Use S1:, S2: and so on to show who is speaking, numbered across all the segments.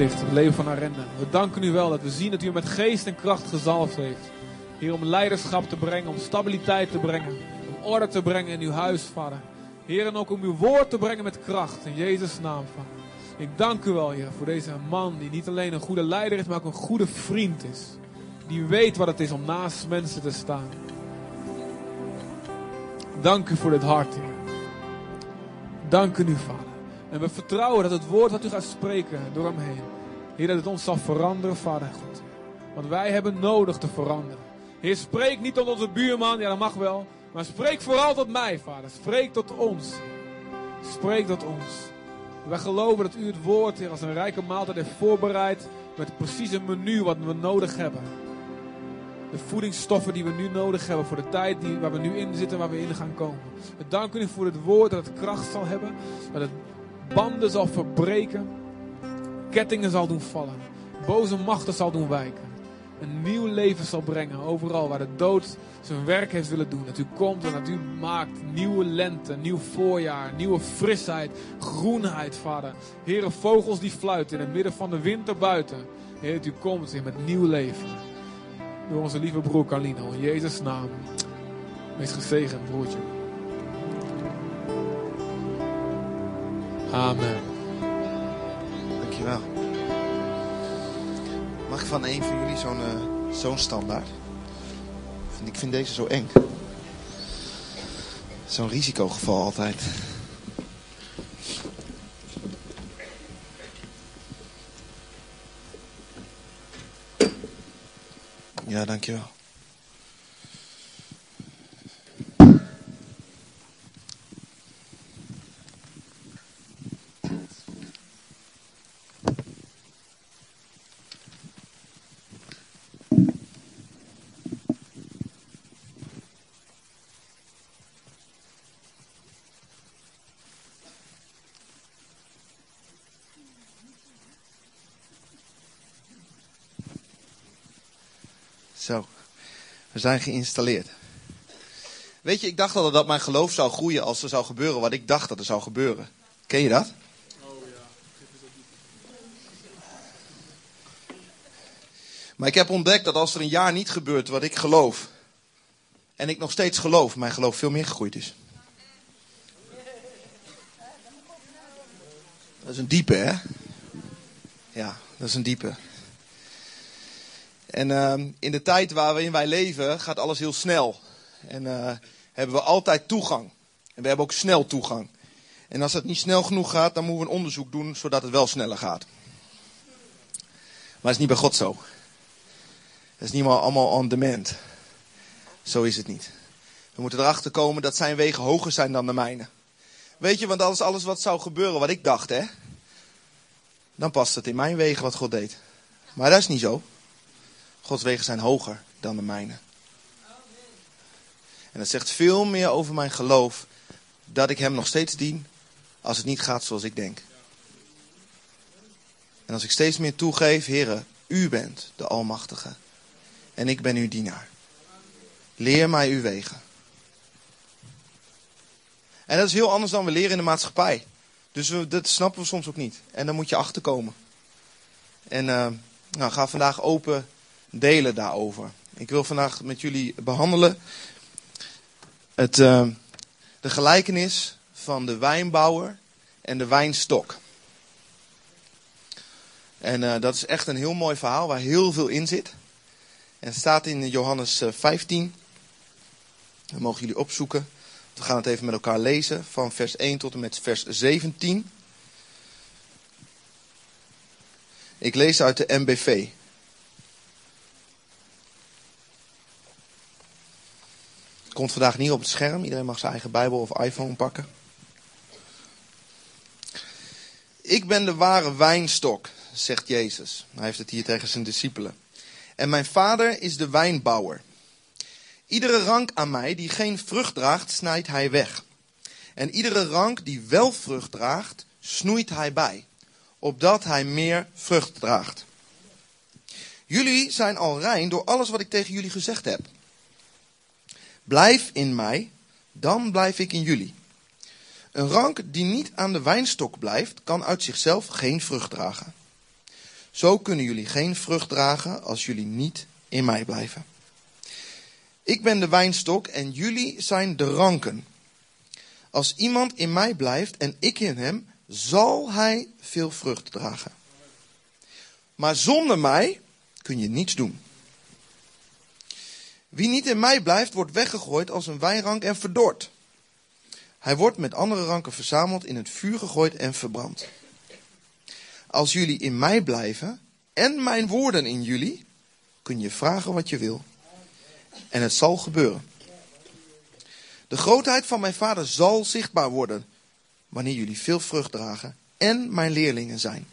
S1: in het leven van Arenda. We danken u wel dat we zien dat u met geest en kracht gezalfd heeft. Hier om leiderschap te brengen, om stabiliteit te brengen, om orde te brengen in uw huis, vader. Heer, en ook om uw woord te brengen met kracht. In Jezus' naam, vader. Ik dank u wel, Heer, voor deze man die niet alleen een goede leider is, maar ook een goede vriend is. Die weet wat het is om naast mensen te staan. Dank u voor dit hart, Heer. Dank u, Vader. En we vertrouwen dat het woord wat u gaat spreken door hem heen, Heer, dat het ons zal veranderen, Vader God. Want wij hebben nodig te veranderen. Heer, spreek niet tot onze buurman, ja dat mag wel. Maar spreek vooral tot mij, Vader. Spreek tot ons. Spreek tot ons. Wij geloven dat u het woord, als een rijke maaltijd heeft voorbereid. Met precies een menu wat we nodig hebben. De voedingsstoffen die we nu nodig hebben voor de tijd die, waar we nu in zitten, waar we in gaan komen. We danken u voor het woord dat het kracht zal hebben. Dat het banden zal verbreken. Kettingen zal doen vallen. Boze machten zal doen wijken. Een nieuw leven zal brengen overal waar de dood zijn werk heeft willen doen. Dat u komt en dat u maakt nieuwe lente, nieuw voorjaar, nieuwe frisheid, groenheid, vader. Heren, vogels die fluiten in het midden van de winter buiten. Heer, dat u komt in met nieuw leven. Door onze lieve broer Carlino, in Jezus' naam. Wees gezegend, broertje. Amen.
S2: Dankjewel. Mag ik van een van jullie zo'n uh, zo'n standaard? Ik vind deze zo eng. Zo'n risicogeval altijd. Ja, dankjewel. Zo, we zijn geïnstalleerd. Weet je, ik dacht altijd dat mijn geloof zou groeien als er zou gebeuren wat ik dacht dat er zou gebeuren. Ken je dat? Oh ja. Maar ik heb ontdekt dat als er een jaar niet gebeurt wat ik geloof, en ik nog steeds geloof, mijn geloof veel meer gegroeid is. Dat is een diepe, hè? Ja, dat is een diepe. En uh, in de tijd waarin wij leven gaat alles heel snel. En uh, hebben we altijd toegang. En we hebben ook snel toegang. En als het niet snel genoeg gaat, dan moeten we een onderzoek doen zodat het wel sneller gaat. Maar het is niet bij God zo. Het is niet allemaal on demand. Zo is het niet. We moeten erachter komen dat zijn wegen hoger zijn dan de mijne. Weet je, want als alles wat zou gebeuren wat ik dacht, hè. Dan past het in mijn wegen wat God deed. Maar dat is niet zo. Gods wegen zijn hoger dan de mijne. En dat zegt veel meer over mijn geloof dat ik hem nog steeds dien als het niet gaat zoals ik denk. En als ik steeds meer toegeef, heren, u bent de Almachtige en ik ben uw dienaar. Leer mij uw wegen. En dat is heel anders dan we leren in de maatschappij. Dus we, dat snappen we soms ook niet. En dan moet je achterkomen. En uh, nou, ga vandaag open delen daarover. Ik wil vandaag met jullie behandelen het, uh, de gelijkenis van de wijnbouwer en de wijnstok. En uh, dat is echt een heel mooi verhaal waar heel veel in zit. En het staat in Johannes 15. Dat mogen jullie opzoeken. We gaan het even met elkaar lezen van vers 1 tot en met vers 17. Ik lees uit de MBV. Komt vandaag niet op het scherm. Iedereen mag zijn eigen Bijbel of iPhone pakken. Ik ben de ware wijnstok, zegt Jezus. Hij heeft het hier tegen zijn discipelen. En mijn vader is de wijnbouwer. Iedere rank aan mij die geen vrucht draagt, snijdt hij weg. En iedere rank die wel vrucht draagt, snoeit hij bij, opdat hij meer vrucht draagt. Jullie zijn al rein door alles wat ik tegen jullie gezegd heb. Blijf in mij, dan blijf ik in jullie. Een rank die niet aan de wijnstok blijft, kan uit zichzelf geen vrucht dragen. Zo kunnen jullie geen vrucht dragen als jullie niet in mij blijven. Ik ben de wijnstok en jullie zijn de ranken. Als iemand in mij blijft en ik in hem, zal hij veel vrucht dragen. Maar zonder mij kun je niets doen. Wie niet in mij blijft, wordt weggegooid als een wijnrank en verdord. Hij wordt met andere ranken verzameld, in het vuur gegooid en verbrand. Als jullie in mij blijven en mijn woorden in jullie, kun je vragen wat je wil. En het zal gebeuren. De grootheid van mijn vader zal zichtbaar worden wanneer jullie veel vrucht dragen en mijn leerlingen zijn.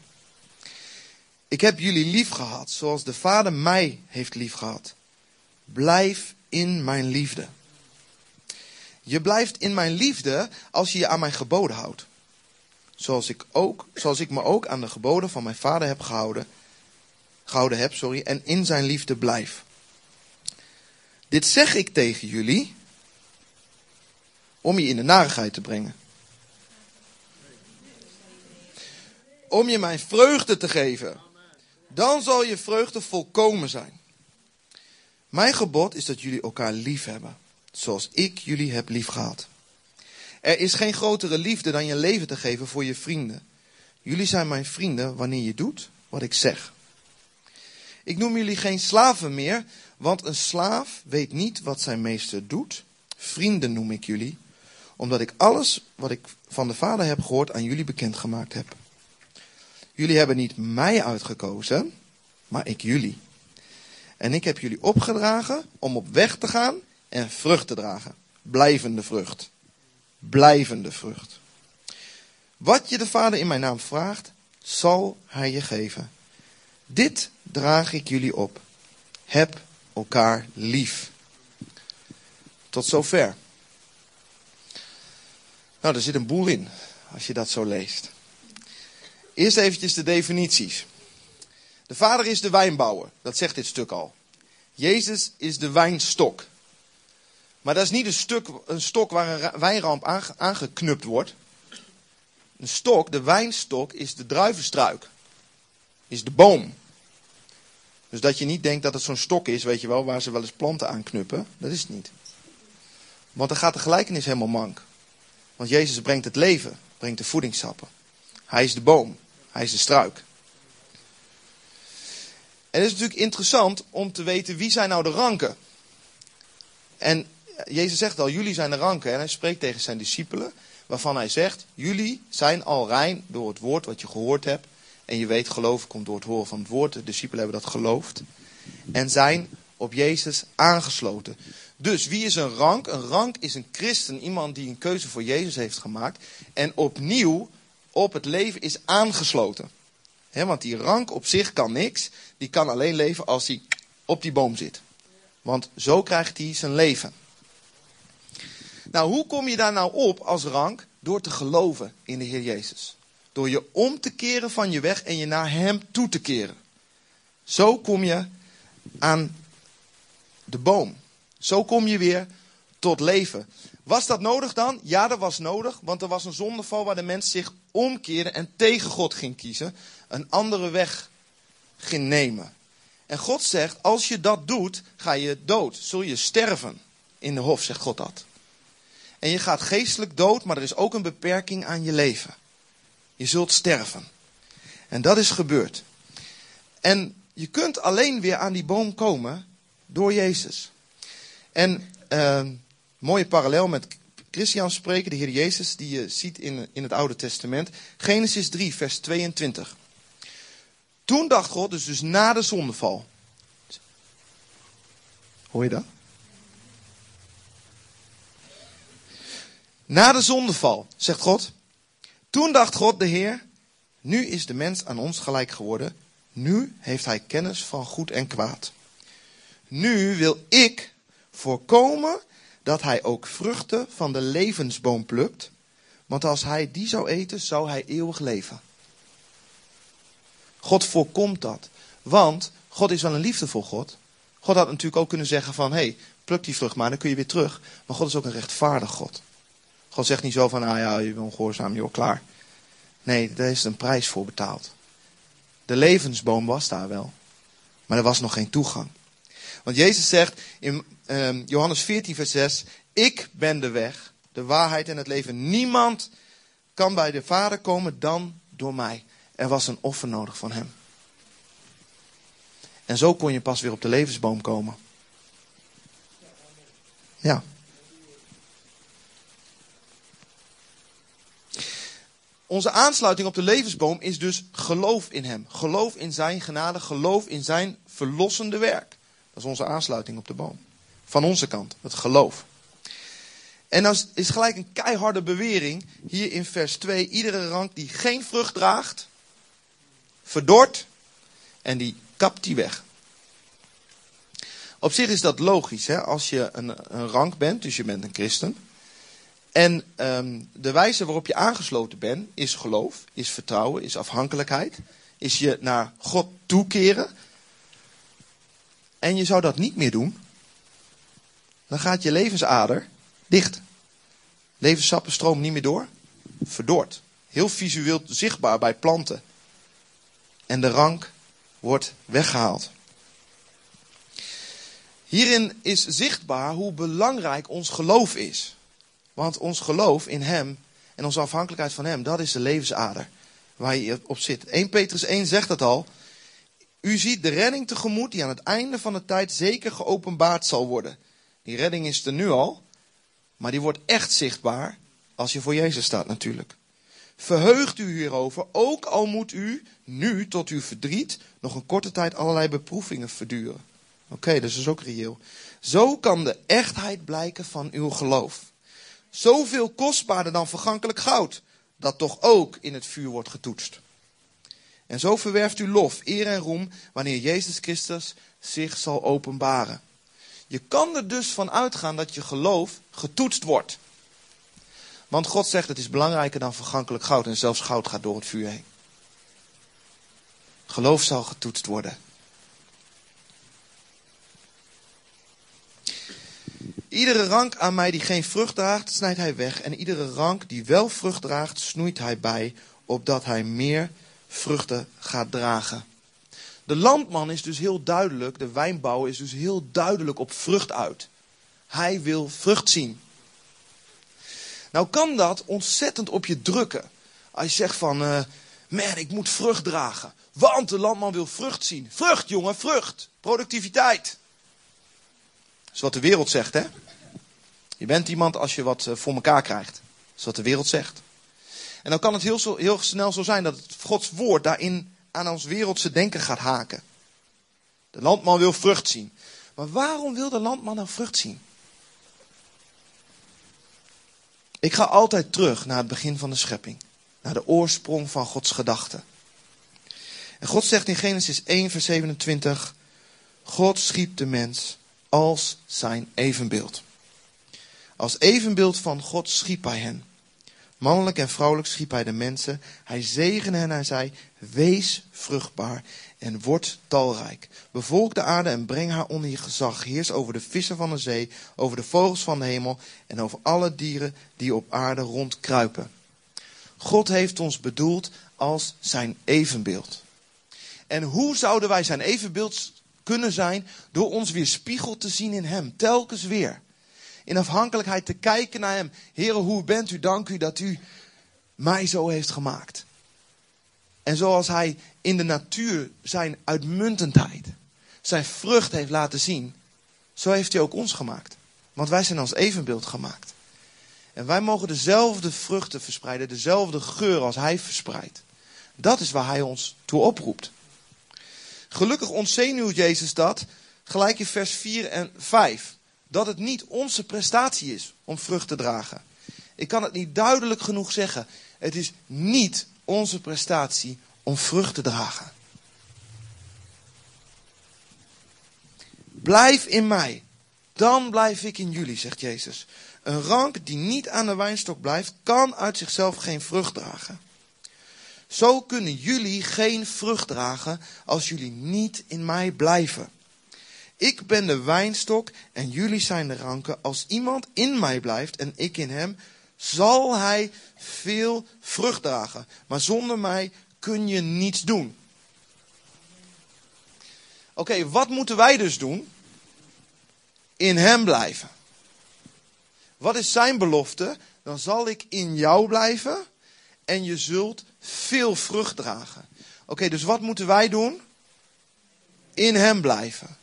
S2: Ik heb jullie lief gehad zoals de vader mij heeft lief gehad. Blijf in mijn liefde. Je blijft in mijn liefde als je je aan mijn geboden houdt. Zoals ik, ook, zoals ik me ook aan de geboden van mijn vader heb gehouden, gehouden heb sorry, en in zijn liefde blijf. Dit zeg ik tegen jullie om je in de narigheid te brengen. Om je mijn vreugde te geven. Dan zal je vreugde volkomen zijn. Mijn gebod is dat jullie elkaar lief hebben, zoals ik jullie heb lief gehad. Er is geen grotere liefde dan je leven te geven voor je vrienden. Jullie zijn mijn vrienden wanneer je doet wat ik zeg. Ik noem jullie geen slaven meer, want een slaaf weet niet wat zijn meester doet. Vrienden noem ik jullie, omdat ik alles wat ik van de Vader heb gehoord aan jullie bekendgemaakt heb. Jullie hebben niet mij uitgekozen, maar ik jullie. En ik heb jullie opgedragen om op weg te gaan en vrucht te dragen. Blijvende vrucht. Blijvende vrucht. Wat je de Vader in mijn naam vraagt, zal hij je geven. Dit draag ik jullie op. Heb elkaar lief. Tot zover. Nou, er zit een boel in, als je dat zo leest. Eerst eventjes de definities. De vader is de wijnbouwer, dat zegt dit stuk al. Jezus is de wijnstok. Maar dat is niet een, stuk, een stok waar een wijnramp aangeknupt wordt. Een stok, de wijnstok, is de druivenstruik. Is de boom. Dus dat je niet denkt dat het zo'n stok is, weet je wel, waar ze wel eens planten aan knuppen. Dat is het niet. Want dan gaat de gelijkenis helemaal mank. Want Jezus brengt het leven, brengt de voedingssappen. Hij is de boom, hij is de struik. En het is natuurlijk interessant om te weten wie zijn nou de ranken. En Jezus zegt al, jullie zijn de ranken. En hij spreekt tegen zijn discipelen, waarvan hij zegt, jullie zijn al rein door het woord wat je gehoord hebt. En je weet, geloof komt door het horen van het woord. De discipelen hebben dat geloofd. En zijn op Jezus aangesloten. Dus wie is een rank? Een rank is een christen, iemand die een keuze voor Jezus heeft gemaakt. En opnieuw op het leven is aangesloten. Want die rank op zich kan niks. Die kan alleen leven als hij op die boom zit. Want zo krijgt hij zijn leven. Nou, hoe kom je daar nou op als rank? Door te geloven in de Heer Jezus. Door je om te keren van je weg en je naar Hem toe te keren. Zo kom je aan de boom. Zo kom je weer tot leven. Was dat nodig dan? Ja, dat was nodig, want er was een zondeval waar de mens zich omkeerde en tegen God ging kiezen, een andere weg ging nemen. En God zegt, als je dat doet, ga je dood, zul je sterven. In de hof zegt God dat. En je gaat geestelijk dood, maar er is ook een beperking aan je leven. Je zult sterven. En dat is gebeurd. En je kunt alleen weer aan die boom komen door Jezus. En uh, mooie parallel met Christian spreken, de Heer Jezus, die je ziet in, in het Oude Testament. Genesis 3, vers 22. Toen dacht God, dus, dus na de zondeval. Hoor je dat? Na de zondeval, zegt God. Toen dacht God, de Heer, nu is de mens aan ons gelijk geworden. Nu heeft hij kennis van goed en kwaad. Nu wil ik voorkomen dat hij ook vruchten van de levensboom plukt. Want als hij die zou eten, zou hij eeuwig leven. God voorkomt dat. Want God is wel een liefdevol God. God had natuurlijk ook kunnen zeggen van, hé, hey, pluk die vrucht maar, dan kun je weer terug. Maar God is ook een rechtvaardig God. God zegt niet zo van, ah ja, je bent ongehoorzaam, joh, klaar. Nee, daar is een prijs voor betaald. De levensboom was daar wel, maar er was nog geen toegang. Want Jezus zegt in uh, Johannes 14, vers 6: Ik ben de weg, de waarheid en het leven. Niemand kan bij de Vader komen dan door mij. Er was een offer nodig van hem. En zo kon je pas weer op de levensboom komen. Ja. Onze aansluiting op de levensboom is dus geloof in Hem. Geloof in Zijn genade, geloof in Zijn verlossende werk. Is onze aansluiting op de boom. Van onze kant, het geloof. En dan is gelijk een keiharde bewering hier in vers 2. Iedere rank die geen vrucht draagt, verdort en die kapt die weg. Op zich is dat logisch, hè? als je een, een rank bent, dus je bent een christen. En um, de wijze waarop je aangesloten bent, is geloof, is vertrouwen, is afhankelijkheid. Is je naar God toekeren. En je zou dat niet meer doen, dan gaat je levensader dicht. Levenssappen stromen niet meer door, verdord. Heel visueel zichtbaar bij planten. En de rank wordt weggehaald. Hierin is zichtbaar hoe belangrijk ons geloof is. Want ons geloof in Hem en onze afhankelijkheid van Hem, dat is de levensader waar je op zit. 1 Petrus 1 zegt het al. U ziet de redding tegemoet die aan het einde van de tijd zeker geopenbaard zal worden. Die redding is er nu al, maar die wordt echt zichtbaar als je voor Jezus staat natuurlijk. Verheugt u hierover, ook al moet u nu tot uw verdriet nog een korte tijd allerlei beproevingen verduren. Oké, dus dat is ook reëel. Zo kan de echtheid blijken van uw geloof. Zoveel kostbaarder dan vergankelijk goud, dat toch ook in het vuur wordt getoetst. En zo verwerft u lof, eer en roem wanneer Jezus Christus zich zal openbaren. Je kan er dus van uitgaan dat je geloof getoetst wordt. Want God zegt het is belangrijker dan vergankelijk goud en zelfs goud gaat door het vuur heen. Geloof zal getoetst worden. Iedere rank aan mij die geen vrucht draagt, snijdt hij weg. En iedere rank die wel vrucht draagt, snoeit hij bij, opdat hij meer vruchten gaat dragen. De landman is dus heel duidelijk, de wijnbouwer is dus heel duidelijk op vrucht uit. Hij wil vrucht zien. Nou kan dat ontzettend op je drukken. Als je zegt van, uh, man, ik moet vrucht dragen. Want de landman wil vrucht zien. Vrucht, jongen, vrucht. Productiviteit. Dat is wat de wereld zegt, hè? Je bent iemand als je wat eh, voor elkaar krijgt. Dat is wat de wereld zegt. En dan kan het heel, zo, heel snel zo zijn dat het Gods woord daarin aan ons wereldse denken gaat haken. De landman wil vrucht zien. Maar waarom wil de landman nou vrucht zien? Ik ga altijd terug naar het begin van de schepping. Naar de oorsprong van Gods gedachten. En God zegt in Genesis 1, vers 27. God schiep de mens als zijn evenbeeld. Als evenbeeld van God schiep hij hen. Mannelijk en vrouwelijk schiep hij de mensen. Hij zegende hen en hij zei, wees vruchtbaar en word talrijk. Bevolk de aarde en breng haar onder je gezag. Heers over de vissen van de zee, over de vogels van de hemel en over alle dieren die op aarde rondkruipen. God heeft ons bedoeld als zijn evenbeeld. En hoe zouden wij zijn evenbeeld kunnen zijn door ons weer spiegel te zien in hem, telkens weer in afhankelijkheid te kijken naar Hem. Heer, hoe bent u? Dank u dat u mij zo heeft gemaakt. En zoals Hij in de natuur zijn uitmuntendheid, zijn vrucht heeft laten zien, zo heeft Hij ook ons gemaakt. Want wij zijn als evenbeeld gemaakt. En wij mogen dezelfde vruchten verspreiden, dezelfde geur als Hij verspreidt. Dat is waar Hij ons toe oproept. Gelukkig ontzenuwt Jezus dat, gelijk in vers 4 en 5 dat het niet onze prestatie is om vrucht te dragen. Ik kan het niet duidelijk genoeg zeggen. Het is niet onze prestatie om vrucht te dragen. Blijf in mij, dan blijf ik in jullie, zegt Jezus. Een rank die niet aan de wijnstok blijft, kan uit zichzelf geen vrucht dragen. Zo kunnen jullie geen vrucht dragen als jullie niet in mij blijven. Ik ben de wijnstok en jullie zijn de ranken. Als iemand in mij blijft en ik in hem, zal hij veel vrucht dragen. Maar zonder mij kun je niets doen. Oké, wat moeten wij dus doen? In hem blijven. Wat is zijn belofte? Dan zal ik in jou blijven en je zult veel vrucht dragen. Oké, dus wat moeten wij doen? In hem blijven.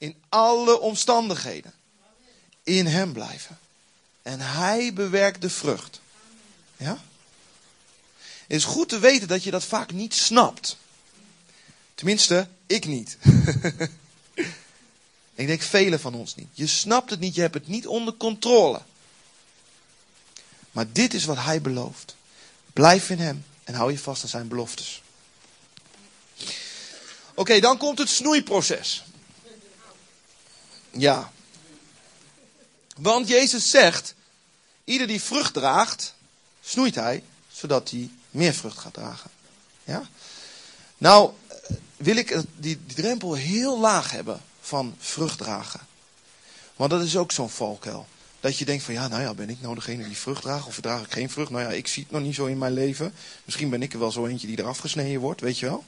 S2: In alle omstandigheden. In hem blijven. En hij bewerkt de vrucht. Ja? Het is goed te weten dat je dat vaak niet snapt. Tenminste, ik niet. ik denk velen van ons niet. Je snapt het niet, je hebt het niet onder controle. Maar dit is wat hij belooft. Blijf in hem en hou je vast aan zijn beloftes. Oké, dan komt het snoeiproces. Ja. Want Jezus zegt, ieder die vrucht draagt, snoeit hij, zodat hij meer vrucht gaat dragen. Ja? Nou, wil ik die, die drempel heel laag hebben van vrucht dragen. Want dat is ook zo'n valkuil. Dat je denkt van ja, nou ja, ben ik nou degene die vrucht draagt of draag ik geen vrucht? Nou ja, ik zie het nog niet zo in mijn leven. Misschien ben ik er wel zo eentje die eraf gesneden wordt, weet je wel.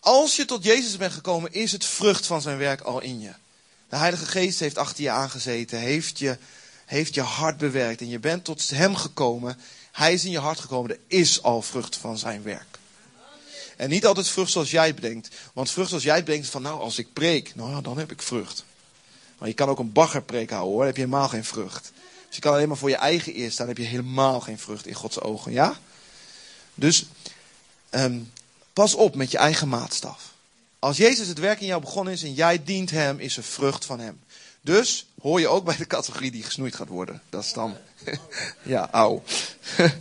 S2: Als je tot Jezus bent gekomen, is het vrucht van zijn werk al in je. De Heilige Geest heeft achter je aangezeten, heeft je, heeft je hart bewerkt en je bent tot hem gekomen. Hij is in je hart gekomen, er is al vrucht van zijn werk. En niet altijd vrucht zoals jij het bedenkt. Want vrucht zoals jij het bedenkt van nou, als ik preek, nou ja, dan heb ik vrucht. Maar je kan ook een baggerpreek houden hoor, dan heb je helemaal geen vrucht. Dus je kan alleen maar voor je eigen eer staan, dan heb je helemaal geen vrucht in Gods ogen, ja? Dus um, pas op met je eigen maatstaf. Als Jezus het werk in jou begonnen is en jij dient hem, is er vrucht van hem. Dus hoor je ook bij de categorie die gesnoeid gaat worden. Dat is dan, ja, auw.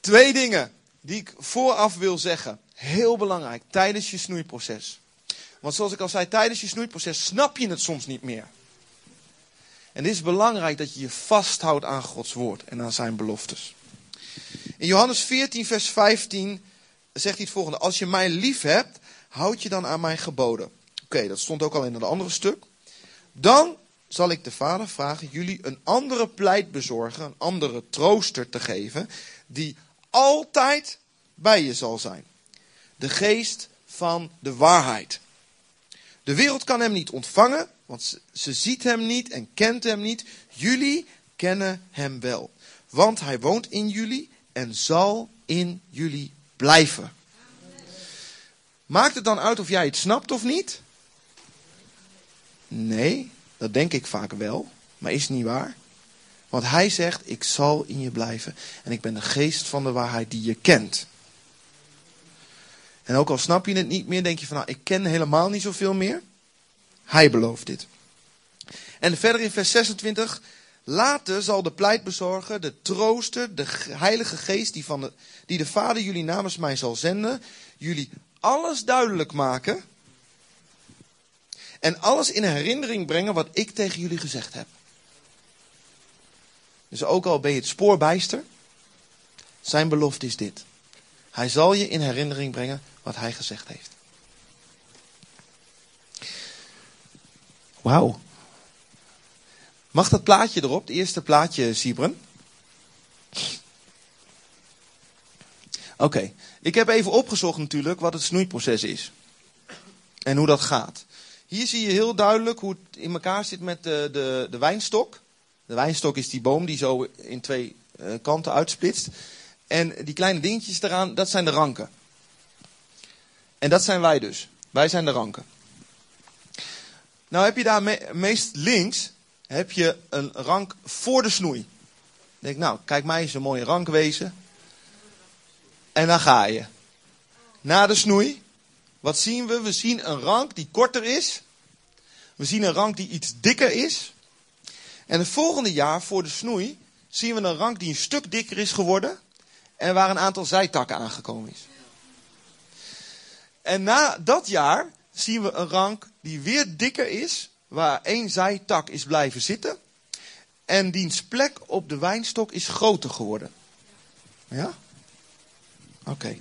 S2: Twee dingen die ik vooraf wil zeggen. Heel belangrijk tijdens je snoeiproces. Want zoals ik al zei, tijdens je snoeiproces snap je het soms niet meer. En het is belangrijk dat je je vasthoudt aan Gods woord en aan zijn beloftes. In Johannes 14, vers 15 zegt hij het volgende. Als je mij lief hebt, houd je dan aan mijn geboden. Oké, dat stond ook al in het andere stuk. Dan zal ik de Vader vragen jullie een andere pleit bezorgen, een andere trooster te geven, die altijd bij je zal zijn. De geest van de waarheid. De wereld kan hem niet ontvangen, want ze ziet hem niet en kent hem niet. Jullie kennen hem wel, want hij woont in jullie en zal in jullie blijven. Maakt het dan uit of jij het snapt of niet? Nee, dat denk ik vaak wel, maar is niet waar. Want hij zegt, ik zal in je blijven en ik ben de geest van de waarheid die je kent. En ook al snap je het niet meer, denk je van, nou, ik ken helemaal niet zoveel meer. Hij belooft dit. En verder in vers 26, later zal de pleitbezorger, de trooster, de heilige geest die, van de, die de Vader jullie namens mij zal zenden, jullie alles duidelijk maken en alles in herinnering brengen wat ik tegen jullie gezegd heb. Dus ook al ben je het spoorbijster, zijn belofte is dit. Hij zal je in herinnering brengen wat hij gezegd heeft. Wauw. Mag dat plaatje erop, het eerste plaatje, Siebren? Oké, ik heb even opgezocht natuurlijk wat het snoeiproces is. En hoe dat gaat. Hier zie je heel duidelijk hoe het in elkaar zit met de, de, de wijnstok. De wijnstok is die boom die zo in twee uh, kanten uitsplitst. En die kleine dingetjes eraan, dat zijn de ranken. En dat zijn wij dus. Wij zijn de ranken. Nou heb je daar meest links heb je een rank voor de snoei. Denk ik, nou, kijk mij eens een mooie rank wezen. En dan ga je. Na de snoei, wat zien we? We zien een rank die korter is. We zien een rank die iets dikker is. En het volgende jaar voor de snoei zien we een rank die een stuk dikker is geworden. En waar een aantal zijtakken aangekomen is. En na dat jaar zien we een rank die weer dikker is, waar één zijtak is blijven zitten. En diens plek op de wijnstok is groter geworden. Ja? Oké. Okay.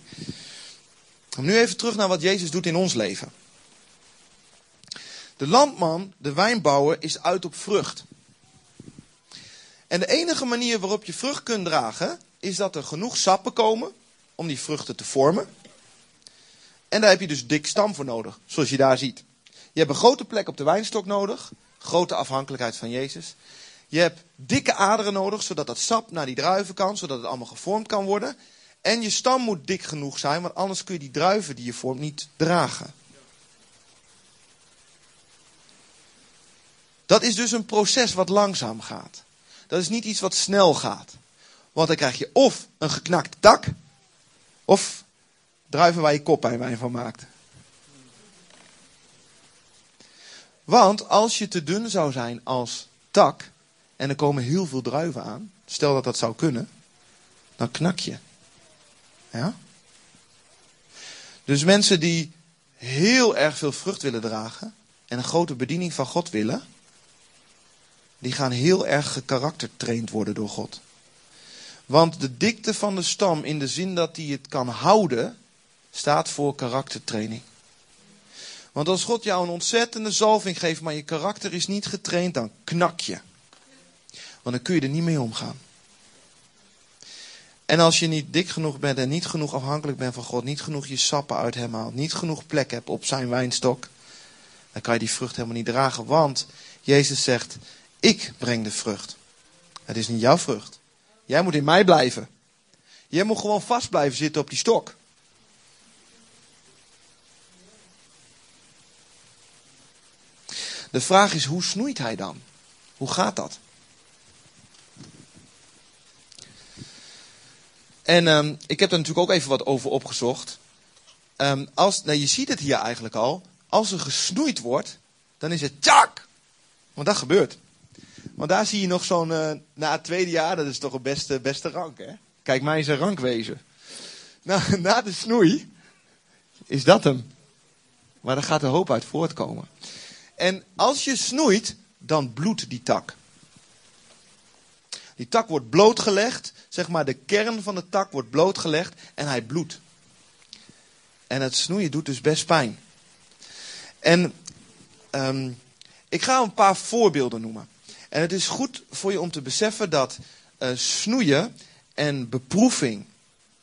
S2: Nu even terug naar wat Jezus doet in ons leven. De landman, de wijnbouwer, is uit op vrucht. En de enige manier waarop je vrucht kunt dragen, is dat er genoeg sappen komen om die vruchten te vormen. En daar heb je dus dik stam voor nodig, zoals je daar ziet. Je hebt een grote plek op de wijnstok nodig, grote afhankelijkheid van Jezus. Je hebt dikke aderen nodig, zodat dat sap naar die druiven kan, zodat het allemaal gevormd kan worden. En je stam moet dik genoeg zijn, want anders kun je die druiven die je vormt niet dragen. Dat is dus een proces wat langzaam gaat. Dat is niet iets wat snel gaat. Want dan krijg je of een geknakt tak, of druiven waar je koppijn van maakt. Want als je te dun zou zijn als tak, en er komen heel veel druiven aan, stel dat dat zou kunnen, dan knak je. Ja? Dus mensen die heel erg veel vrucht willen dragen en een grote bediening van God willen, die gaan heel erg gekaraktertraind worden door God. Want de dikte van de stam, in de zin dat hij het kan houden, staat voor karaktertraining. Want als God jou een ontzettende zalving geeft, maar je karakter is niet getraind, dan knak je. Want dan kun je er niet mee omgaan. En als je niet dik genoeg bent en niet genoeg afhankelijk bent van God, niet genoeg je sappen uit hem haalt, niet genoeg plek hebt op zijn wijnstok, dan kan je die vrucht helemaal niet dragen. Want Jezus zegt, ik breng de vrucht. Het is niet jouw vrucht. Jij moet in mij blijven. Jij moet gewoon vast blijven zitten op die stok. De vraag is, hoe snoeit hij dan? Hoe gaat dat? En um, ik heb er natuurlijk ook even wat over opgezocht. Um, als, nou, je ziet het hier eigenlijk al. Als er gesnoeid wordt, dan is het tjak. Want dat gebeurt. Want daar zie je nog zo'n, uh, na het tweede jaar, dat is toch een beste, beste rank, hè? Kijk, mij is een rankwezen. Nou, na de snoei is dat hem. Maar daar gaat de hoop uit voortkomen. En als je snoeit, dan bloedt die tak. Die tak wordt blootgelegd, zeg maar de kern van de tak wordt blootgelegd en hij bloedt. En het snoeien doet dus best pijn. En um, ik ga een paar voorbeelden noemen. En het is goed voor je om te beseffen dat uh, snoeien en beproeving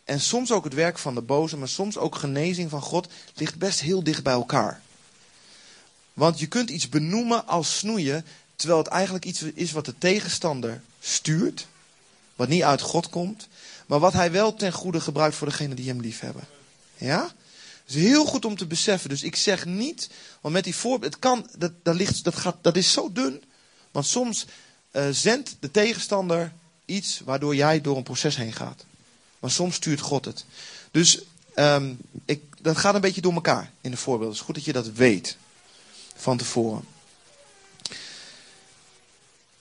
S2: en soms ook het werk van de boze, maar soms ook genezing van God, ligt best heel dicht bij elkaar. Want je kunt iets benoemen als snoeien, terwijl het eigenlijk iets is wat de tegenstander stuurt, wat niet uit God komt, maar wat hij wel ten goede gebruikt voor degenen die hem lief hebben. Ja? Is heel goed om te beseffen. Dus ik zeg niet, want met die voorbeeld, het kan, dat, dat, ligt, dat, gaat, dat is zo dun. Want soms uh, zendt de tegenstander iets waardoor jij door een proces heen gaat. Maar soms stuurt God het. Dus um, ik, dat gaat een beetje door elkaar in de voorbeelden. Het is goed dat je dat weet van tevoren.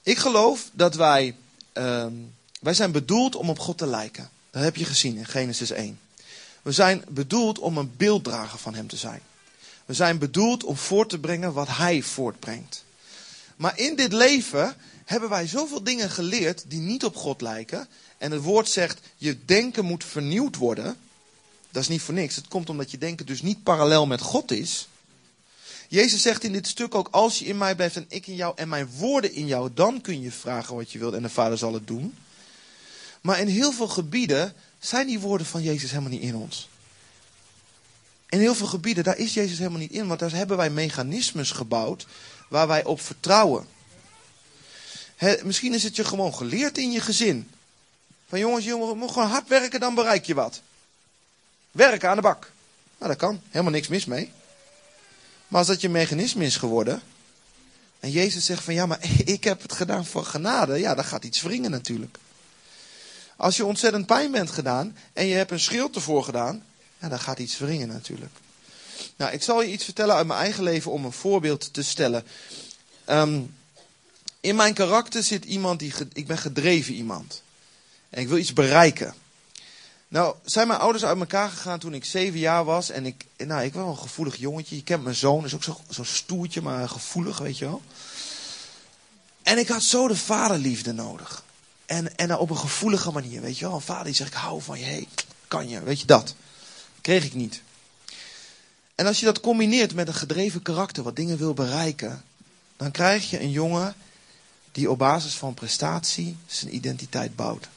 S2: Ik geloof dat wij, um, wij zijn bedoeld om op God te lijken. Dat heb je gezien in Genesis 1. We zijn bedoeld om een beelddrager van Hem te zijn. We zijn bedoeld om voort te brengen wat Hij voortbrengt. Maar in dit leven hebben wij zoveel dingen geleerd die niet op God lijken. En het woord zegt, je denken moet vernieuwd worden. Dat is niet voor niks. Het komt omdat je denken dus niet parallel met God is. Jezus zegt in dit stuk ook, als je in mij blijft en ik in jou en mijn woorden in jou, dan kun je vragen wat je wilt en de Vader zal het doen. Maar in heel veel gebieden zijn die woorden van Jezus helemaal niet in ons. In heel veel gebieden, daar is Jezus helemaal niet in, want daar hebben wij mechanismes gebouwd waar wij op vertrouwen. misschien is het je gewoon geleerd in je gezin. Van jongens, je moet gewoon hard werken, dan bereik je wat. Werken aan de bak. Nou, dat kan. Helemaal niks mis mee. Maar als dat je mechanisme is geworden. En Jezus zegt van ja, maar ik heb het gedaan voor genade. Ja, dan gaat iets wringen natuurlijk. Als je ontzettend pijn bent gedaan en je hebt een schild ervoor gedaan. Ja, dan gaat iets wringen natuurlijk. Nou, ik zal je iets vertellen uit mijn eigen leven om een voorbeeld te stellen. Um, in mijn karakter zit iemand die. Ik ben gedreven iemand. En ik wil iets bereiken. Nou, zijn mijn ouders uit elkaar gegaan toen ik zeven jaar was. En ik, nou, ik was een gevoelig jongetje. Je kent mijn zoon, is ook zo'n zo stoertje, maar gevoelig, weet je wel. En ik had zo de vaderliefde nodig. En, en op een gevoelige manier, weet je wel. Een vader die zegt, ik hou van je, hey, kan je, weet je dat. Kreeg ik niet. En als je dat combineert met een gedreven karakter, wat dingen wil bereiken. Dan krijg je een jongen die op basis van prestatie zijn identiteit bouwt.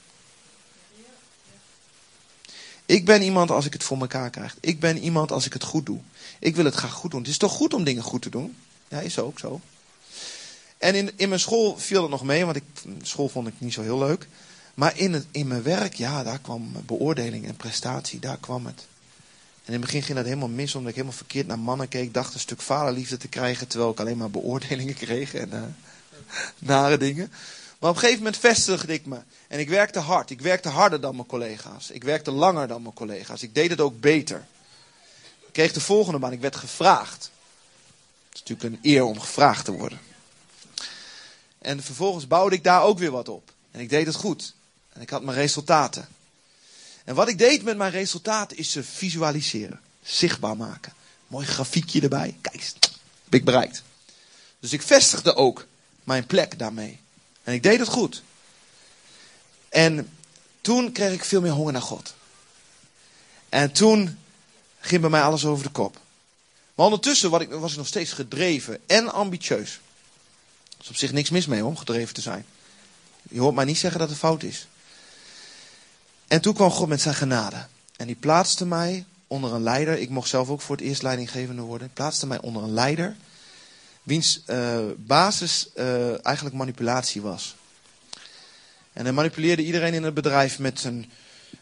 S2: Ik ben iemand als ik het voor elkaar krijg. Ik ben iemand als ik het goed doe. Ik wil het graag goed doen. Het is toch goed om dingen goed te doen? Ja, is ook zo. En in, in mijn school viel het nog mee, want ik, school vond ik niet zo heel leuk. Maar in, in mijn werk, ja, daar kwam beoordeling en prestatie, daar kwam het. En in het begin ging dat helemaal mis, omdat ik helemaal verkeerd naar mannen keek. dacht een stuk vaderliefde te krijgen, terwijl ik alleen maar beoordelingen kreeg en uh, nare dingen. Maar op een gegeven moment vestigde ik me. En ik werkte hard. Ik werkte harder dan mijn collega's. Ik werkte langer dan mijn collega's. Ik deed het ook beter. Ik kreeg de volgende baan. Ik werd gevraagd. Het is natuurlijk een eer om gevraagd te worden. En vervolgens bouwde ik daar ook weer wat op. En ik deed het goed. En ik had mijn resultaten. En wat ik deed met mijn resultaten is ze visualiseren. Zichtbaar maken. Mooi grafiekje erbij. Kijk, heb ik bereikt. Dus ik vestigde ook mijn plek daarmee. En ik deed het goed. En toen kreeg ik veel meer honger naar God. En toen ging bij mij alles over de kop. Maar ondertussen was ik, was ik nog steeds gedreven en ambitieus. Is op zich niks mis mee om gedreven te zijn. Je hoort mij niet zeggen dat het fout is. En toen kwam God met zijn genade. En die plaatste mij onder een leider. Ik mocht zelf ook voor het eerst leidinggevende worden. Plaatste mij onder een leider. Wiens uh, basis uh, eigenlijk manipulatie was. En hij manipuleerde iedereen in het bedrijf met zijn.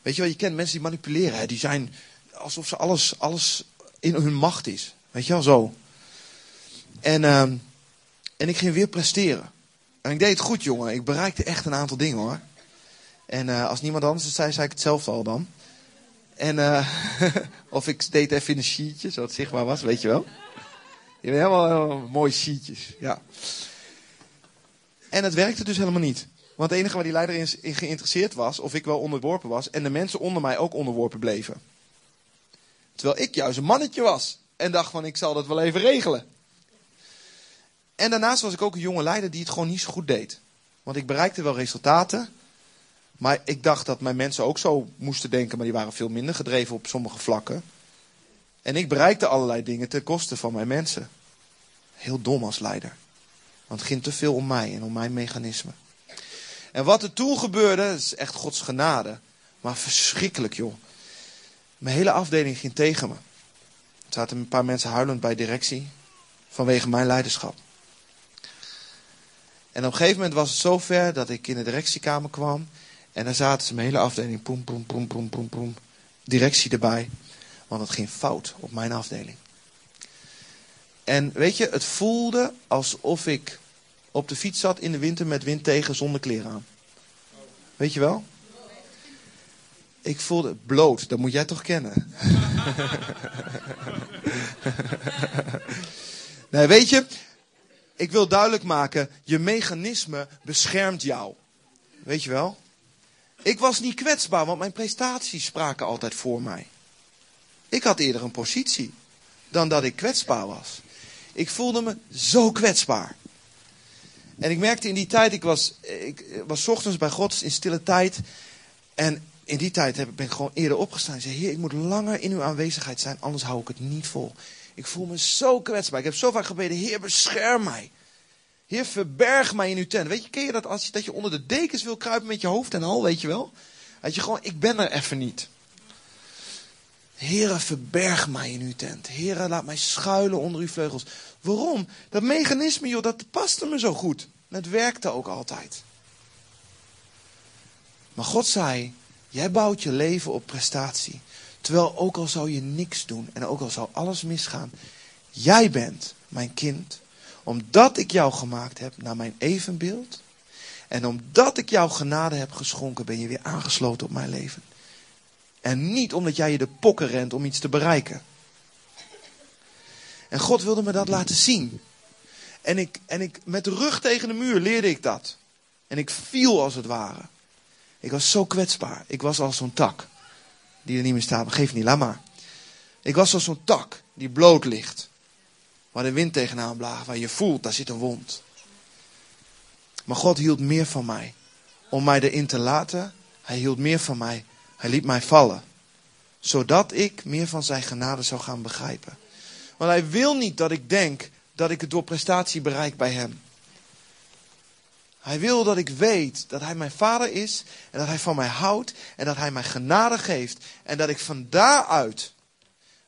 S2: Weet je wel, je kent mensen die manipuleren. Die zijn alsof ze alles, alles in hun macht is. Weet je wel, zo. En, uh, en ik ging weer presteren. En ik deed het goed, jongen. Ik bereikte echt een aantal dingen hoor. En uh, als niemand anders het zei, zei ik hetzelfde al dan. En, uh, of ik deed even in een sheetje, zodat het zichtbaar was, weet je wel. Je hebt helemaal, helemaal mooie sheetjes, ja. En het werkte dus helemaal niet. Want het enige waar die leider in geïnteresseerd was, of ik wel onderworpen was, en de mensen onder mij ook onderworpen bleven. Terwijl ik juist een mannetje was. En dacht van, ik zal dat wel even regelen. En daarnaast was ik ook een jonge leider die het gewoon niet zo goed deed. Want ik bereikte wel resultaten. Maar ik dacht dat mijn mensen ook zo moesten denken, maar die waren veel minder gedreven op sommige vlakken. En ik bereikte allerlei dingen ten koste van mijn mensen. Heel dom als leider. Want het ging te veel om mij en om mijn mechanisme. En wat er toen gebeurde, is echt Gods genade. Maar verschrikkelijk, joh. Mijn hele afdeling ging tegen me. Er zaten een paar mensen huilend bij directie. Vanwege mijn leiderschap. En op een gegeven moment was het zover dat ik in de directiekamer kwam. En daar zaten ze mijn hele afdeling. Poem, poem, poem, poem, poem, poem. Directie erbij. Want het ging fout op mijn afdeling. En weet je, het voelde alsof ik op de fiets zat in de winter met wind tegen zonder kleren aan. Weet je wel? Ik voelde bloot, dat moet jij toch kennen. nee, weet je, ik wil duidelijk maken, je mechanisme beschermt jou. Weet je wel? Ik was niet kwetsbaar, want mijn prestaties spraken altijd voor mij. Ik had eerder een positie dan dat ik kwetsbaar was. Ik voelde me zo kwetsbaar. En ik merkte in die tijd, ik was, ik was ochtends bij God in stille tijd. En in die tijd ben ik gewoon eerder opgestaan. Ik zei, heer, ik moet langer in uw aanwezigheid zijn, anders hou ik het niet vol. Ik voel me zo kwetsbaar. Ik heb zo vaak gebeden, heer, bescherm mij. Heer, verberg mij in uw tent. Weet je, ken je dat als je, dat je onder de dekens wil kruipen met je hoofd en al, weet je wel? Dat je gewoon, ik ben er even niet. Heere, verberg mij in uw tent. Heere, laat mij schuilen onder uw vleugels. Waarom? Dat mechanisme, joh, dat paste me zo goed. Het werkte ook altijd. Maar God zei, jij bouwt je leven op prestatie. Terwijl ook al zou je niks doen en ook al zou alles misgaan. Jij bent mijn kind. Omdat ik jou gemaakt heb naar mijn evenbeeld. En omdat ik jou genade heb geschonken, ben je weer aangesloten op mijn leven. En niet omdat jij je de pokken rent om iets te bereiken. En God wilde me dat laten zien. En ik, en ik, met rug tegen de muur leerde ik dat. En ik viel als het ware. Ik was zo kwetsbaar. Ik was als zo'n tak. Die er niet meer staat. Geef niet, laat maar. Ik was als zo'n tak die bloot ligt. Waar de wind tegenaan blaast. Waar je voelt, daar zit een wond. Maar God hield meer van mij. Om mij erin te laten. Hij hield meer van mij hij liet mij vallen. Zodat ik meer van zijn genade zou gaan begrijpen. Want hij wil niet dat ik denk dat ik het door prestatie bereik bij hem. Hij wil dat ik weet dat hij mijn vader is en dat hij van mij houdt en dat hij mij genade geeft en dat ik van daaruit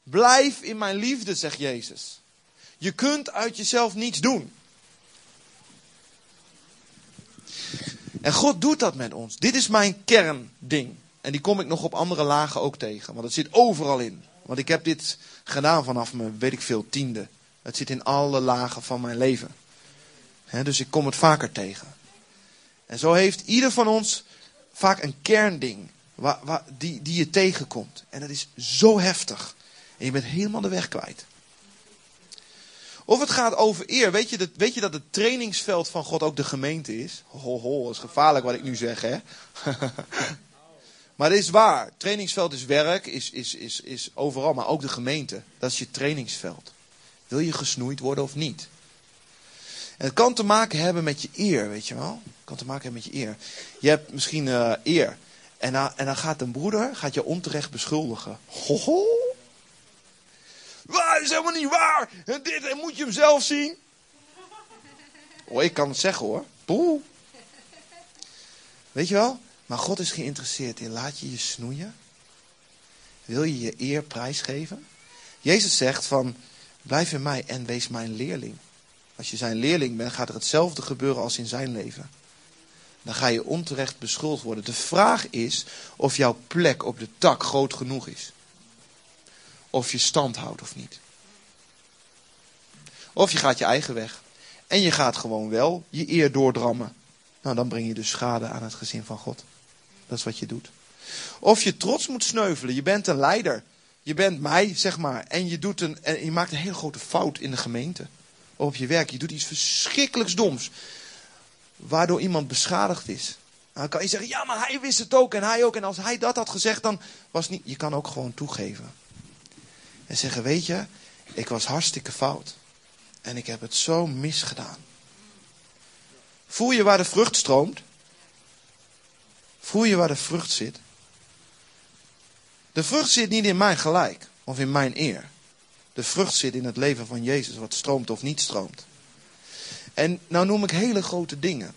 S2: blijf in mijn liefde, zegt Jezus. Je kunt uit jezelf niets doen. En God doet dat met ons. Dit is mijn kernding. En die kom ik nog op andere lagen ook tegen. Want het zit overal in. Want ik heb dit gedaan vanaf mijn, weet ik veel, tiende. Het zit in alle lagen van mijn leven. dus ik kom het vaker tegen. En zo heeft ieder van ons vaak een kernding waar, waar, die, die je tegenkomt. En dat is zo heftig. En je bent helemaal de weg kwijt. Of het gaat over eer. Weet je, dat, weet je dat het trainingsveld van God ook de gemeente is? Ho, ho, dat is gevaarlijk wat ik nu zeg, hè? maar het is waar. Trainingsveld is werk, is, is, is, is overal, maar ook de gemeente. Dat is je trainingsveld. Wil je gesnoeid worden of niet? Het kan te maken hebben met je eer, weet je wel? Kan te maken hebben met je eer. Je hebt misschien uh, eer. En en dan gaat een broeder gaat je onterecht beschuldigen. Ho, ho. Dat is helemaal niet waar. En dit, en moet je hem zelf zien. Oh, ik kan het zeggen hoor. Poeh. Weet je wel? Maar God is geïnteresseerd in laat je je snoeien. Wil je je eer prijsgeven? Jezus zegt van blijf in mij en wees mijn leerling. Als je zijn leerling bent, gaat er hetzelfde gebeuren als in zijn leven. Dan ga je onterecht beschuldigd worden. De vraag is of jouw plek op de tak groot genoeg is of je stand houdt of niet. Of je gaat je eigen weg. En je gaat gewoon wel je eer doordrammen. Nou, dan breng je dus schade aan het gezin van God. Dat is wat je doet. Of je trots moet sneuvelen. Je bent een leider. Je bent mij, zeg maar. En je, doet een, en je maakt een hele grote fout in de gemeente. Of op je werk. Je doet iets verschrikkelijks doms. Waardoor iemand beschadigd is. Dan kan je zeggen, ja, maar hij wist het ook en hij ook. En als hij dat had gezegd, dan was niet... Je kan ook gewoon toegeven. En zeggen, weet je, ik was hartstikke fout. En ik heb het zo misgedaan. Voel je waar de vrucht stroomt? Voel je waar de vrucht zit? De vrucht zit niet in mijn gelijk of in mijn eer. De vrucht zit in het leven van Jezus, wat stroomt of niet stroomt. En nou noem ik hele grote dingen.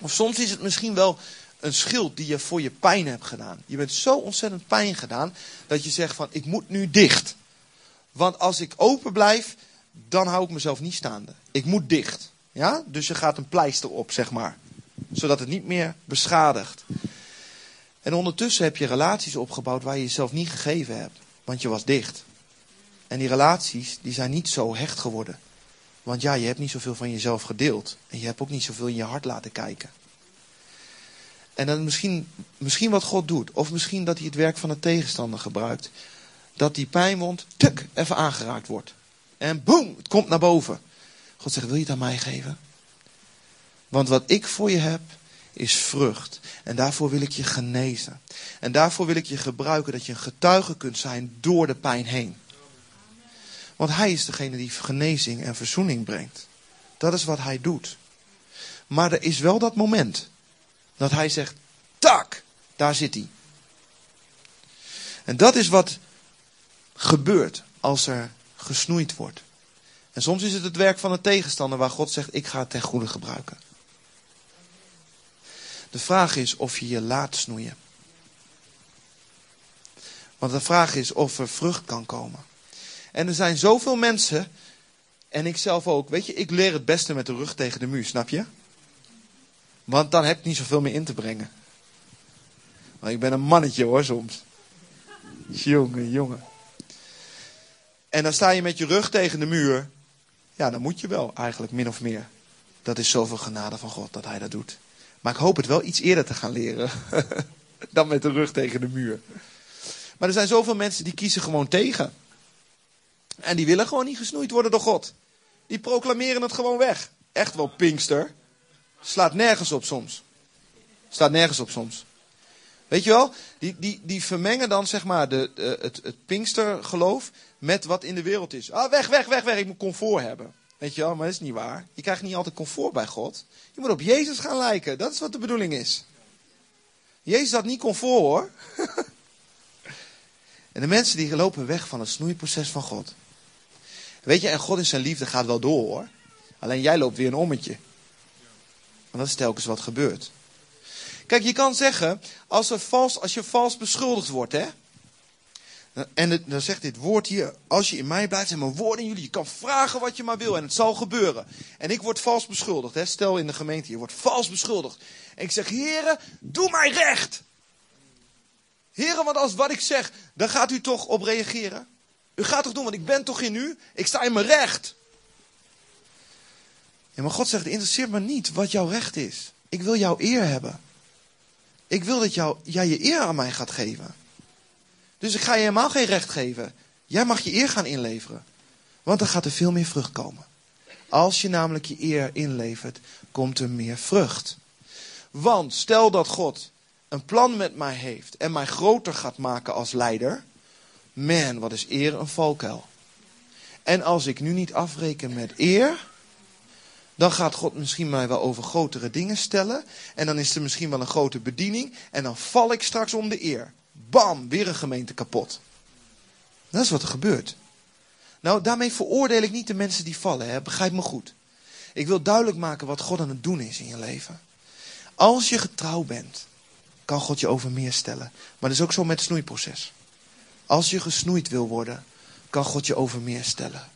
S2: Of soms is het misschien wel een schild die je voor je pijn hebt gedaan. Je bent zo ontzettend pijn gedaan dat je zegt van ik moet nu dicht. Want als ik open blijf, dan hou ik mezelf niet staande. Ik moet dicht. Ja? Dus je gaat een pleister op, zeg maar. Zodat het niet meer beschadigt. En ondertussen heb je relaties opgebouwd waar je jezelf niet gegeven hebt. Want je was dicht. En die relaties die zijn niet zo hecht geworden. Want ja, je hebt niet zoveel van jezelf gedeeld. En je hebt ook niet zoveel in je hart laten kijken. En dan misschien, misschien wat God doet. Of misschien dat hij het werk van de tegenstander gebruikt. Dat die pijnwond, tuk, even aangeraakt wordt. En boem, het komt naar boven. God zegt, wil je het aan mij geven? Want wat ik voor je heb, is vrucht. En daarvoor wil ik je genezen. En daarvoor wil ik je gebruiken dat je een getuige kunt zijn door de pijn heen. Want hij is degene die genezing en verzoening brengt. Dat is wat hij doet. Maar er is wel dat moment dat hij zegt, tak, daar zit hij. En dat is wat gebeurt als er gesnoeid wordt. En soms is het het werk van de tegenstander waar God zegt, ik ga het ten goede gebruiken. De vraag is of je je laat snoeien. Want de vraag is of er vrucht kan komen. En er zijn zoveel mensen, en ik zelf ook, weet je, ik leer het beste met de rug tegen de muur, snap je? Want dan heb ik niet zoveel meer in te brengen. Maar ik ben een mannetje hoor soms. Jongen, jongen. En dan sta je met je rug tegen de muur. Ja, dan moet je wel eigenlijk, min of meer. Dat is zoveel genade van God dat hij dat doet. Maar ik hoop het wel iets eerder te gaan leren. dan met de rug tegen de muur. Maar er zijn zoveel mensen die kiezen gewoon tegen. En die willen gewoon niet gesnoeid worden door God. Die proclameren het gewoon weg. Echt wel Pinkster. Slaat nergens op soms. Staat nergens op soms. Weet je wel? Die, die, die vermengen dan zeg maar de, de, het, het Pinkstergeloof met wat in de wereld is. Ah, weg, weg, weg, weg. Ik moet comfort hebben. Weet je wel, maar dat is niet waar. Je krijgt niet altijd comfort bij God. Je moet op Jezus gaan lijken. Dat is wat de bedoeling is. Jezus had niet comfort hoor. en de mensen die lopen weg van het snoeiproces van God. Weet je, en God in zijn liefde gaat wel door hoor. Alleen jij loopt weer een ommetje. Want dat is telkens wat gebeurt. Kijk, je kan zeggen, als, er vals, als je vals beschuldigd wordt, hè. En dan zegt dit woord hier, als je in mij blijft, zijn mijn woorden in jullie. Je kan vragen wat je maar wil en het zal gebeuren. En ik word vals beschuldigd, hè. Stel in de gemeente, je wordt vals beschuldigd. En ik zeg, heren, doe mij recht. Heren, want als wat ik zeg, dan gaat u toch op reageren? U gaat toch doen, want ik ben toch in u? Ik sta in mijn recht. Ja, maar God zegt, interesseert me niet wat jouw recht is. Ik wil jouw eer hebben. Ik wil dat jou, jij je eer aan mij gaat geven. Dus ik ga je helemaal geen recht geven. Jij mag je eer gaan inleveren. Want dan gaat er veel meer vrucht komen. Als je namelijk je eer inlevert, komt er meer vrucht. Want stel dat God een plan met mij heeft en mij groter gaat maken als leider. Man, wat is eer een valkuil. En als ik nu niet afreken met eer, dan gaat God misschien mij wel over grotere dingen stellen. En dan is er misschien wel een grote bediening. En dan val ik straks om de eer. Bam, weer een gemeente kapot. Dat is wat er gebeurt. Nou, daarmee veroordeel ik niet de mensen die vallen. Hè? Begrijp me goed. Ik wil duidelijk maken wat God aan het doen is in je leven. Als je getrouw bent, kan God je over meer stellen. Maar dat is ook zo met het snoeiproces. Als je gesnoeid wil worden, kan God je over meer stellen.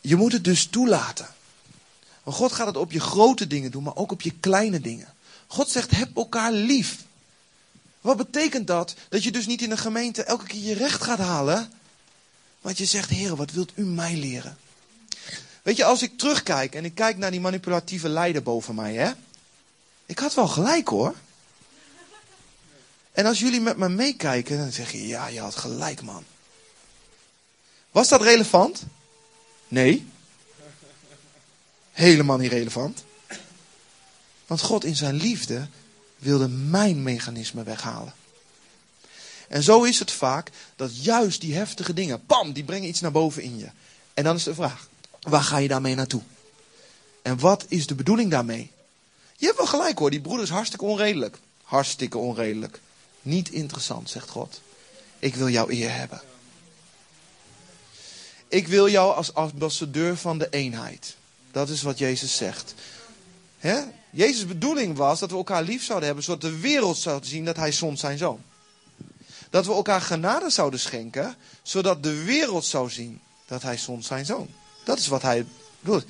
S2: Je moet het dus toelaten. Want God gaat het op je grote dingen doen, maar ook op je kleine dingen. God zegt, heb elkaar lief. Wat betekent dat? Dat je dus niet in een gemeente elke keer je recht gaat halen. Want je zegt, Heer, wat wilt u mij leren? Weet je, als ik terugkijk en ik kijk naar die manipulatieve leider boven mij, hè? Ik had wel gelijk hoor. En als jullie met me meekijken, dan zeg je, ja, je had gelijk man. Was dat relevant? Nee. Helemaal niet relevant. Want God in zijn liefde wilde mijn mechanisme weghalen. En zo is het vaak dat juist die heftige dingen, pam, die brengen iets naar boven in je. En dan is de vraag, waar ga je daarmee naartoe? En wat is de bedoeling daarmee? Je hebt wel gelijk hoor, die broeder is hartstikke onredelijk. Hartstikke onredelijk. Niet interessant, zegt God. Ik wil jouw eer hebben. Ik wil jou als ambassadeur van de eenheid. Dat is wat Jezus zegt. Jezus' bedoeling was dat we elkaar lief zouden hebben, zodat de wereld zou zien dat hij zond zijn zoon. Dat we elkaar genade zouden schenken, zodat de wereld zou zien dat hij zond zijn zoon. Dat is wat hij doet.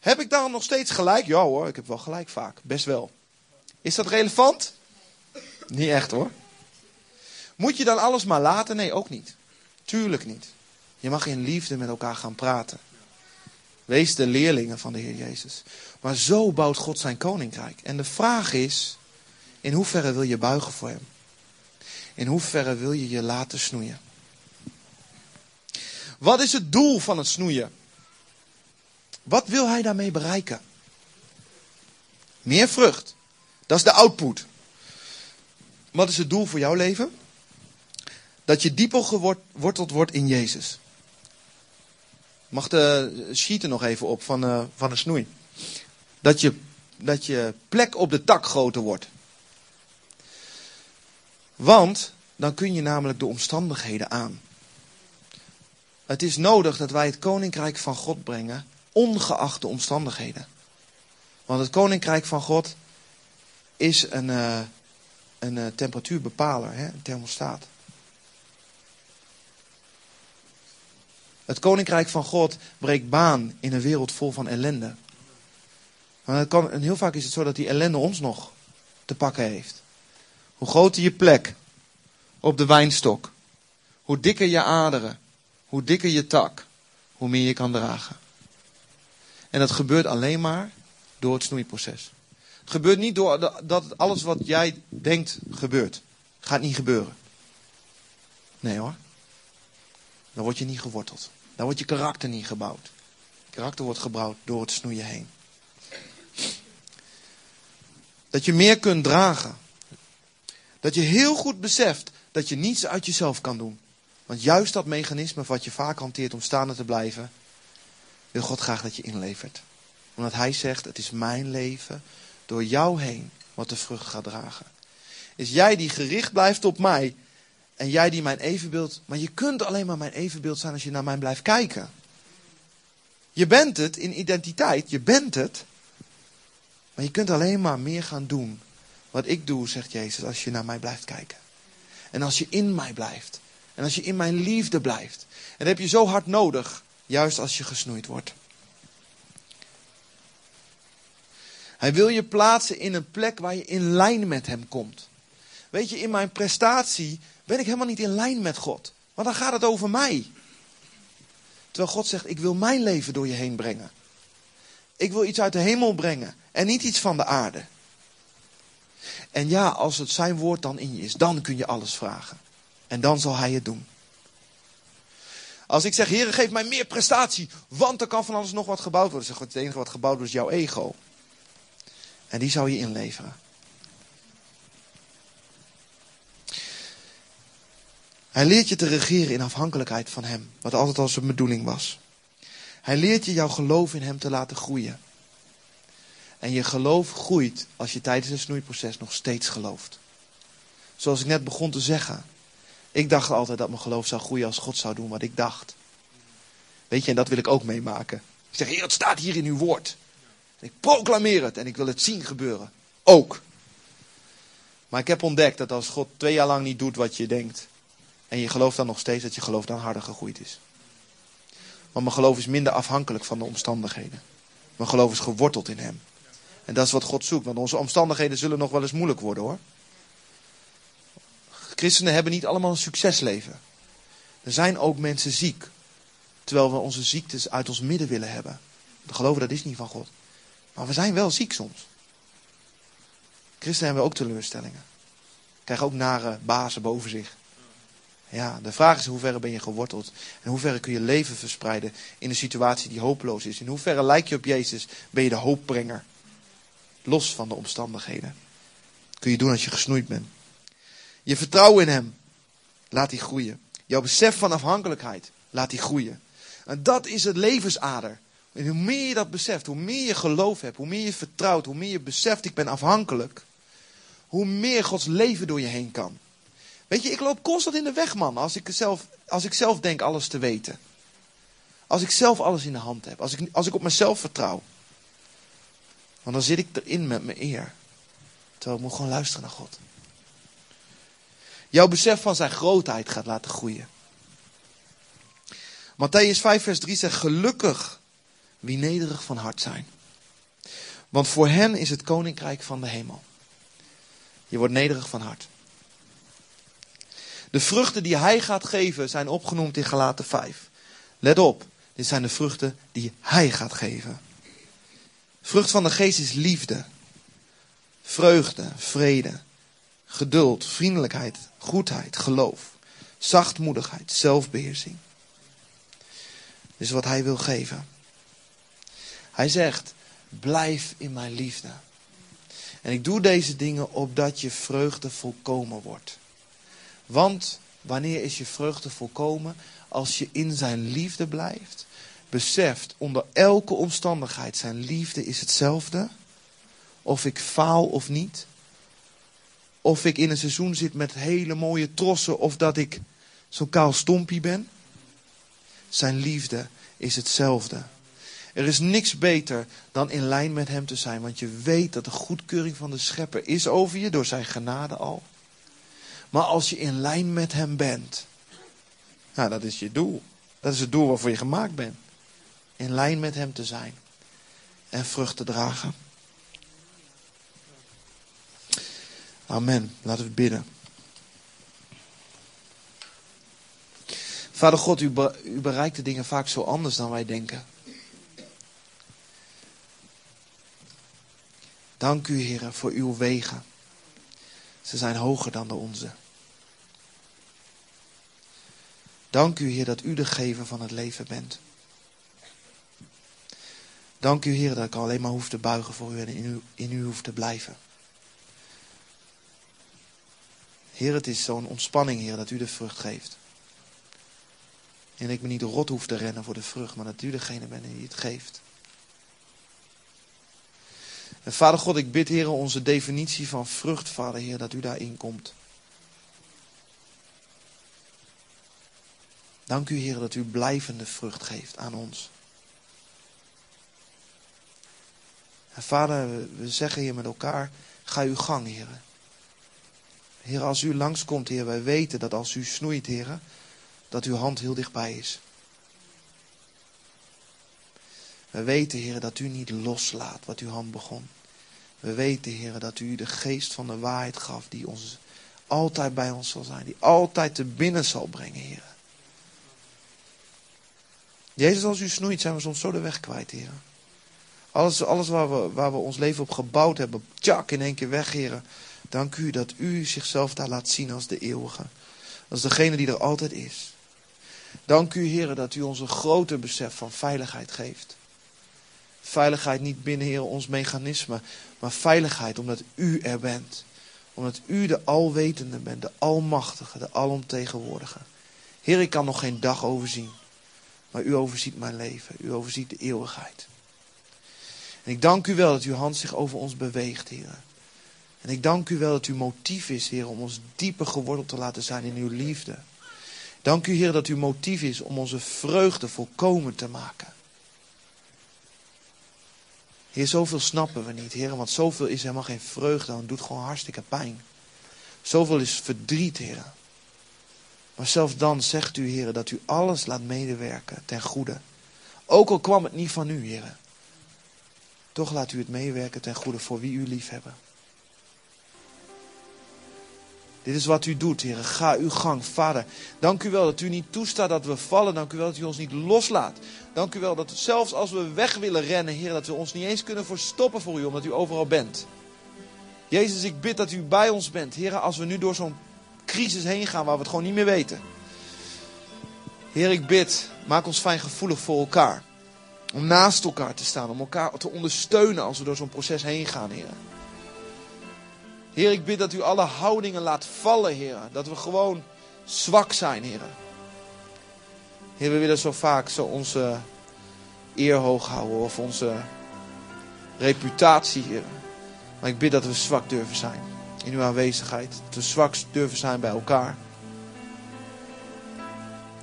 S2: Heb ik daarom nog steeds gelijk? Ja hoor, ik heb wel gelijk vaak. Best wel. Is dat relevant? Niet echt hoor. Moet je dan alles maar laten? Nee, ook niet. Tuurlijk niet. Je mag in liefde met elkaar gaan praten. Wees de leerlingen van de Heer Jezus. Maar zo bouwt God zijn koninkrijk. En de vraag is, in hoeverre wil je buigen voor Hem? In hoeverre wil je je laten snoeien? Wat is het doel van het snoeien? Wat wil Hij daarmee bereiken? Meer vrucht. Dat is de output. Wat is het doel voor jouw leven? Dat je dieper geworteld wordt in Jezus. Mag de sheet nog even op van, uh, van de snoei. Dat je, dat je plek op de tak groter wordt. Want dan kun je namelijk de omstandigheden aan. Het is nodig dat wij het koninkrijk van God brengen, ongeacht de omstandigheden. Want het koninkrijk van God is een, uh, een uh, temperatuurbepaler, hè, een thermostaat. Het koninkrijk van God breekt baan in een wereld vol van ellende. Kan, en heel vaak is het zo dat die ellende ons nog te pakken heeft. Hoe groter je plek op de wijnstok, hoe dikker je aderen, hoe dikker je tak, hoe meer je kan dragen. En dat gebeurt alleen maar door het snoeiproces. Gebeurt niet door dat alles wat jij denkt gebeurt. Gaat niet gebeuren. Nee hoor. Dan word je niet geworteld. Dan wordt je karakter niet gebouwd. Karakter wordt gebouwd door het snoeien heen. Dat je meer kunt dragen. Dat je heel goed beseft dat je niets uit jezelf kan doen. Want juist dat mechanisme wat je vaak hanteert om staande te blijven, wil God graag dat je inlevert. Omdat Hij zegt, het is mijn leven door jou heen wat de vrucht gaat dragen. Is jij die gericht blijft op mij, en jij die mijn evenbeeld. Maar je kunt alleen maar mijn evenbeeld zijn als je naar mij blijft kijken. Je bent het in identiteit, je bent het. Maar je kunt alleen maar meer gaan doen wat ik doe, zegt Jezus, als je naar mij blijft kijken. En als je in mij blijft. En als je in mijn liefde blijft. En dat heb je zo hard nodig, juist als je gesnoeid wordt. Hij wil je plaatsen in een plek waar je in lijn met hem komt. Weet je, in mijn prestatie ben ik helemaal niet in lijn met God. Want dan gaat het over mij. Terwijl God zegt, ik wil mijn leven door je heen brengen. Ik wil iets uit de hemel brengen en niet iets van de aarde. En ja, als het zijn woord dan in je is, dan kun je alles vragen. En dan zal hij het doen. Als ik zeg, Heer, geef mij meer prestatie, want er kan van alles nog wat gebouwd worden. Zeg, het enige wat gebouwd wordt is jouw ego. En die zou je inleveren. Hij leert je te regeren in afhankelijkheid van Hem, wat altijd al zijn bedoeling was. Hij leert je jouw geloof in Hem te laten groeien. En je geloof groeit als je tijdens het snoeiproces nog steeds gelooft. Zoals ik net begon te zeggen. Ik dacht altijd dat mijn geloof zou groeien als God zou doen wat ik dacht. Weet je, en dat wil ik ook meemaken. Ik zeg, Heer, het staat hier in uw woord. Ik proclameer het en ik wil het zien gebeuren. Ook. Maar ik heb ontdekt dat als God twee jaar lang niet doet wat je denkt. En je gelooft dan nog steeds dat je geloof dan harder gegroeid is. Want mijn geloof is minder afhankelijk van de omstandigheden. Mijn geloof is geworteld in Hem. En dat is wat God zoekt. Want onze omstandigheden zullen nog wel eens moeilijk worden hoor. Christenen hebben niet allemaal een succesleven. Er zijn ook mensen ziek. Terwijl we onze ziektes uit ons midden willen hebben. We geloven dat is niet van God. Maar we zijn wel ziek soms. Christenen hebben ook teleurstellingen. Krijgen ook nare bazen boven zich. Ja, de vraag is in hoeverre ben je geworteld? En in hoeverre kun je leven verspreiden in een situatie die hopeloos is? In hoeverre lijk je op Jezus? Ben je de hoopbrenger? Los van de omstandigheden. Kun je doen als je gesnoeid bent. Je vertrouwen in Hem, laat die groeien. Jouw besef van afhankelijkheid, laat die groeien. En dat is het levensader. En hoe meer je dat beseft, hoe meer je geloof hebt, hoe meer je vertrouwt, hoe meer je beseft, ik ben afhankelijk, hoe meer Gods leven door je heen kan. Weet je, ik loop constant in de weg, man, als ik zelf, als ik zelf denk alles te weten. Als ik zelf alles in de hand heb, als ik, als ik op mezelf vertrouw. Want dan zit ik erin met mijn eer. Terwijl ik moet gewoon luisteren naar God. Jouw besef van zijn grootheid gaat laten groeien. Matthäus 5, vers 3 zegt: Gelukkig wie nederig van hart zijn. Want voor hen is het koninkrijk van de hemel. Je wordt nederig van hart. De vruchten die hij gaat geven zijn opgenoemd in Galaten 5. Let op, dit zijn de vruchten die hij gaat geven. Vrucht van de geest is liefde, vreugde, vrede, geduld, vriendelijkheid, goedheid, geloof, zachtmoedigheid, zelfbeheersing. Dit is wat hij wil geven. Hij zegt, blijf in mijn liefde. En ik doe deze dingen opdat je vreugde volkomen wordt. Want wanneer is je vreugde volkomen? Als je in zijn liefde blijft. Beseft onder elke omstandigheid zijn liefde is hetzelfde. Of ik faal of niet. Of ik in een seizoen zit met hele mooie trossen. Of dat ik zo'n kaal stompie ben. Zijn liefde is hetzelfde. Er is niks beter dan in lijn met hem te zijn. Want je weet dat de goedkeuring van de schepper is over je door zijn genade al. Maar als je in lijn met hem bent. Nou, dat is je doel. Dat is het doel waarvoor je gemaakt bent. In lijn met hem te zijn. En vrucht te dragen. Amen. Laten we bidden. Vader God, u, bereikt de dingen vaak zo anders dan wij denken. Dank u, Heer, voor uw wegen. Ze zijn hoger dan de onze. Dank u, Heer, dat u de gever van het leven bent. Dank u, Heer, dat ik alleen maar hoef te buigen voor u en in u, hoef te blijven. Heer, het is zo'n ontspanning, Heer, dat u de vrucht geeft. En ik me niet rot hoef te rennen voor de vrucht, maar dat u degene bent die het geeft. En Vader God, ik bid, Heer, onze definitie van vrucht, Vader Heer, dat u daarin komt. Dank u, Heer, dat u blijvende vrucht geeft aan ons. En vader, we- zeggen hier met elkaar, ga uw gang, heren. Heer, als u langskomt, Heer, wij weten dat als u snoeit, Heer, dat uw hand heel dichtbij is. We weten, Heer, dat u niet loslaat wat uw hand begon. We weten, Heer, dat u de geest van de waarheid gaf, die ons altijd bij ons zal zijn, die altijd te binnen zal brengen, Heer. Jezus, als u snoeit, zijn we soms zo de weg kwijt, Heer. Alles, alles waar, we, waar we ons leven op gebouwd hebben, tjak, in één keer weg, Heer. Dank u dat u zichzelf daar laat zien als de eeuwige. Als degene die er altijd is. Dank u, Heer, dat u ons een groter besef van veiligheid geeft. Veiligheid niet binnen, Heer, ons mechanisme, maar veiligheid omdat u er bent. Omdat u de alwetende bent, de almachtige, de alomtegenwoordige. Heer, ik kan nog geen dag overzien. Maar u overziet mijn leven. U overziet de eeuwigheid. En ik dank u wel dat uw hand zich over ons beweegt, Heer. En ik dank u wel dat uw motief is, Heer, om ons dieper geworteld te laten zijn in uw liefde. Dank u, Heer, dat uw motief is om onze vreugde volkomen te maken. Heer, zoveel snappen we niet, Heer, want zoveel is helemaal geen vreugde en het doet gewoon hartstikke pijn. Zoveel is verdriet, Heer. Maar zelfs dan zegt u, Heer, dat u alles laat medewerken ten goede. Ook al kwam het niet van u, Heer. Toch laat u het meewerken ten goede voor wie u lief Dit is wat u doet, Heer. Ga uw gang, Vader. Dank u wel dat u niet toestaat dat we vallen. Dank u wel dat u ons niet loslaat. Dank u wel dat zelfs als we weg willen rennen, Heer, dat we ons niet eens kunnen verstoppen voor u, omdat u overal bent. Jezus, ik bid dat u bij ons bent. Heer, als we nu door zo'n crisis heen gaan waar we het gewoon niet meer weten. Heer, ik bid, maak ons fijngevoelig voor elkaar. Om naast elkaar te staan, om elkaar te ondersteunen als we door zo'n proces heen gaan, Heer. Heer, ik bid dat u alle houdingen laat vallen, Heer. Dat we gewoon zwak zijn, Heer. Heer, we willen zo vaak zo onze eer hoog houden of onze reputatie, Heer. Maar ik bid dat we zwak durven zijn in uw aanwezigheid. Dat we zwak durven zijn bij elkaar.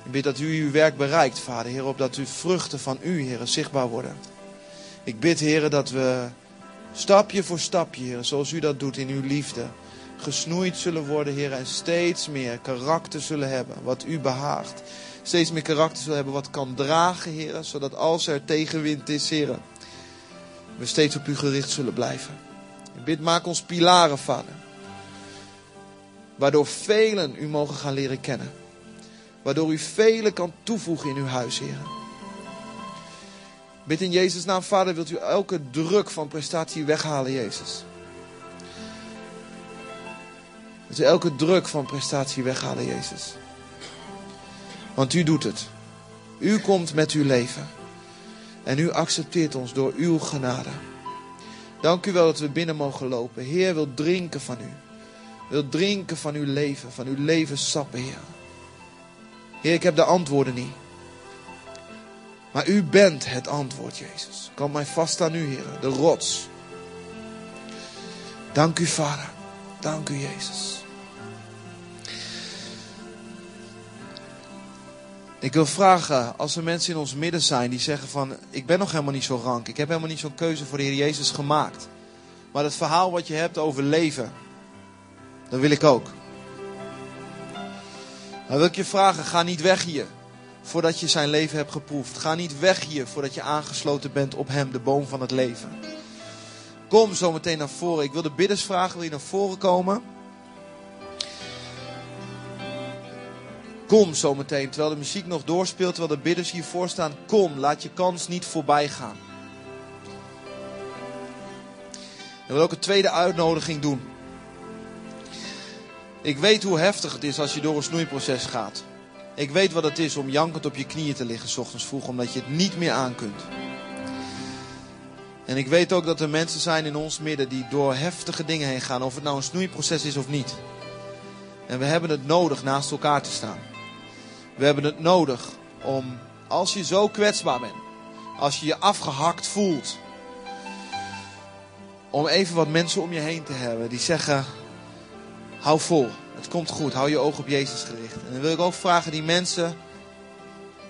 S2: Ik bid dat u uw werk bereikt, Vader, Heer, opdat uw vruchten van u, Heer, zichtbaar worden. Ik bid, Heer, dat we stapje voor stapje, Heer, zoals u dat doet in uw liefde, gesnoeid zullen worden, Heer, en steeds meer karakter zullen hebben wat u behaagt. Steeds meer karakter zullen hebben wat kan dragen, Heer, zodat als er tegenwind is, Heer, we steeds op u gericht zullen blijven. Bid, maak ons pilaren, Vader. Waardoor velen u mogen gaan leren kennen. Waardoor u velen kan toevoegen in uw huis, Heer. Bid in Jezus' naam, Vader, wilt u elke druk van prestatie weghalen, Jezus. Wilt u elke druk van prestatie weghalen, Jezus. Want u doet het. U komt met uw leven. En u accepteert ons door uw genade. Dank u wel dat we binnen mogen lopen. Heer wil drinken van u. Wil drinken van uw leven, van uw levenssappen, Heer. Heer, ik heb de antwoorden niet. Maar u bent het antwoord, Jezus. Kom mij vast aan u, Heer, de rots. Dank u, Vader. Dank u, Jezus. Ik wil vragen, als er mensen in ons midden zijn die zeggen van... ik ben nog helemaal niet zo rank. Ik heb helemaal niet zo'n keuze voor de Heer Jezus gemaakt. Maar het verhaal wat je hebt over leven, dat wil ik ook. Dan wil ik je vragen, ga niet weg hier voordat je zijn leven hebt geproefd. Ga niet weg hier voordat je aangesloten bent op hem, de boom van het leven. Kom zo meteen naar voren. Ik wil de bidders vragen, wil je naar voren komen? Kom zo meteen, terwijl de muziek nog doorspeelt, terwijl de bidders hiervoor staan. Kom, laat je kans niet voorbij gaan. Ik wil ook een tweede uitnodiging doen. Ik weet hoe heftig het is als je door een snoeiproces gaat. Ik weet wat het is om jankend op je knieën te liggen, s ochtends vroeg, omdat je het niet meer aan kunt. En ik weet ook dat er mensen zijn in ons midden die door heftige dingen heen gaan, of het nou een snoeiproces is of niet. En we hebben het nodig naast elkaar te staan. We hebben het nodig om, als je zo kwetsbaar bent, als je je afgehakt voelt, om even wat mensen om je heen te hebben die zeggen: hou vol, het komt goed, hou je oog op Jezus gericht. En dan wil ik ook vragen die mensen: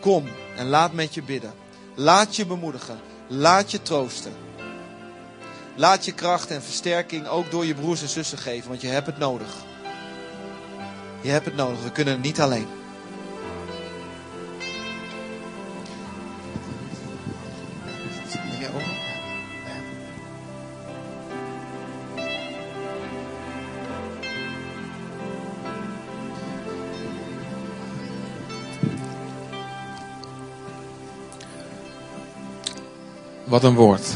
S2: kom en laat met je bidden. Laat je bemoedigen, laat je troosten. Laat je kracht en versterking ook door je broers en zussen geven, want je hebt het nodig. Je hebt het nodig, we kunnen het niet alleen.
S1: Wat een woord.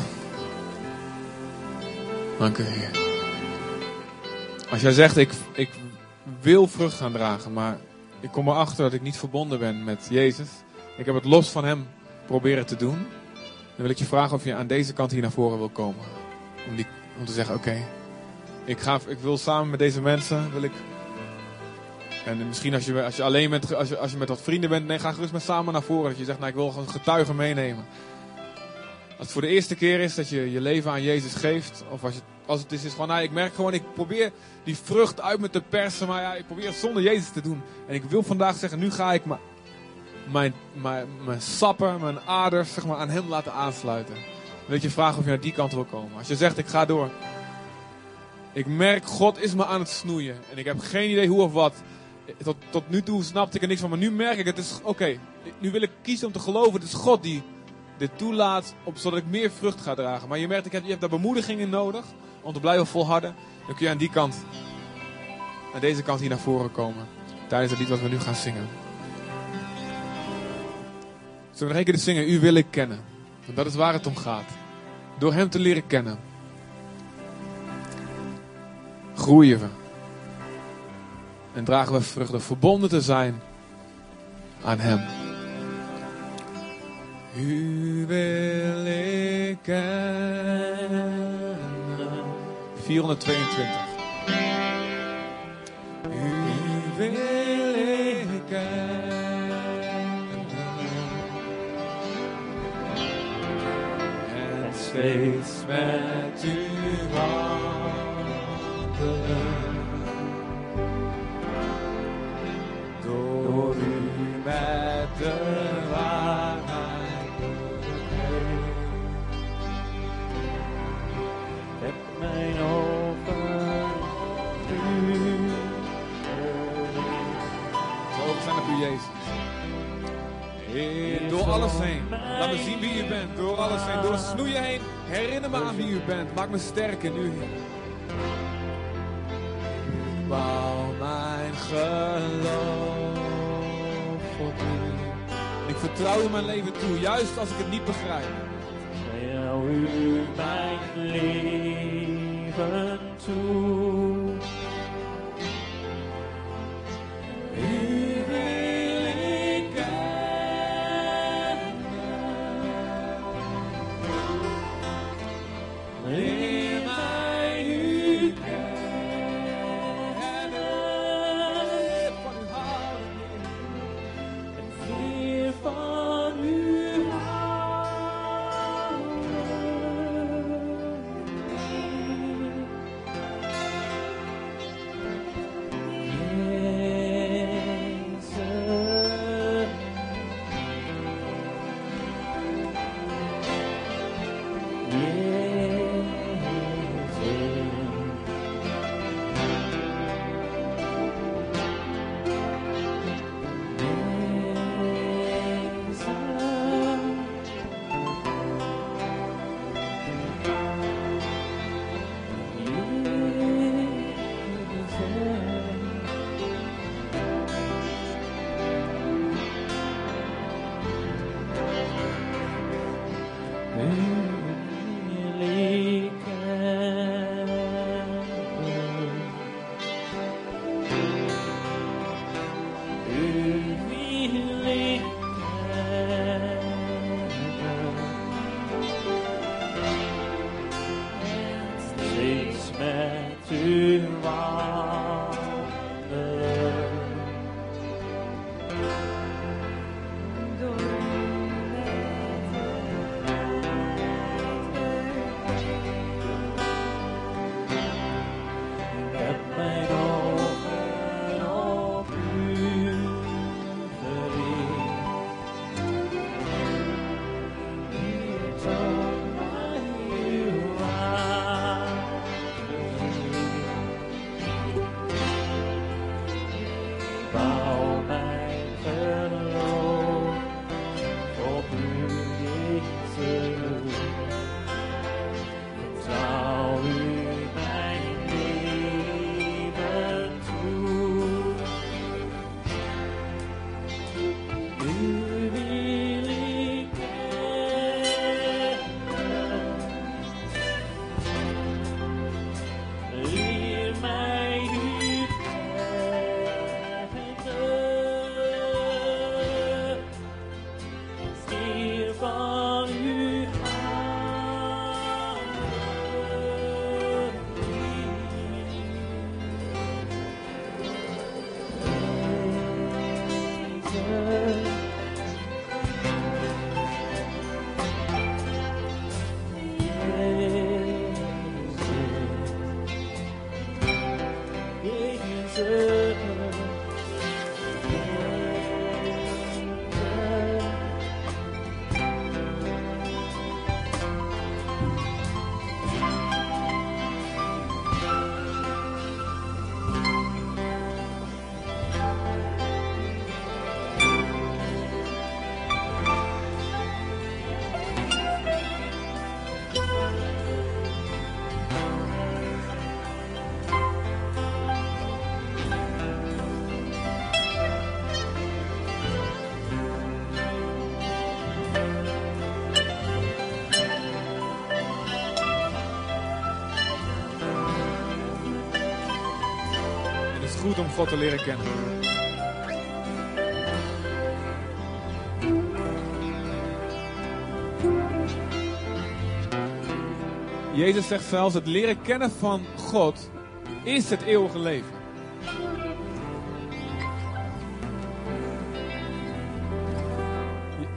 S1: Dank u, Heer. Als jij zegt, ik, ik wil vrucht gaan dragen, maar ik kom erachter dat ik niet verbonden ben met Jezus. Ik heb het los van Hem proberen te doen. Dan wil ik je vragen of je aan deze kant hier naar voren wil komen. Om, die, om te zeggen, oké, ik ik, ik wil samen met deze mensen, wil ik... En misschien als je, als je alleen bent, als je, als je met wat vrienden bent, nee, ga gerust met samen naar voren. Dat je zegt, nou, ik wil gewoon getuigen meenemen. Als het voor de eerste keer is dat je je leven aan Jezus geeft. Of als, je, als het is, is van, nou, ik merk gewoon, ik probeer die vrucht uit me te persen. Maar ja, ik probeer het zonder Jezus te doen. En ik wil vandaag zeggen, nu ga ik mijn, mijn, mijn, mijn sappen, mijn aders, zeg maar, aan hem laten aansluiten. Wil ik je vragen of je naar die kant wil komen. Als je zegt, ik ga door. Ik merk, God is me aan het snoeien. En ik heb geen idee hoe of wat. Tot, tot nu toe snapte ik er niks van. Maar nu merk ik, het is oké. Nu wil ik kiezen om te geloven. Het is God die dit toelaat, op, zodat ik meer vrucht ga dragen. Maar je merkt, ik heb, je hebt daar bemoediging in nodig om te blijven volharden. Dan kun je aan die kant, aan deze kant hier naar voren komen. Tijdens het lied wat we nu gaan zingen. Zullen we keer zingen, U wil ik kennen. Want dat is waar het om gaat. Door Hem te leren kennen. Groeien we. En dragen we vruchten verbonden te zijn aan Hem. U wil ik kennen. 422. U wil ik kennen. En steeds met u wandelen. Alles heen. Laat me zien wie u bent. Door alles heen. Door snoeien heen. Herinner me aan wie u bent. Maak me sterk in u, Heer. Bouw mijn geloof op u. Ik vertrouw mijn leven toe, juist als ik het niet begrijp.
S3: Vertrouw u mijn leven toe.
S1: Om God te leren kennen. Jezus zegt zelfs, het leren kennen van God is het eeuwige leven.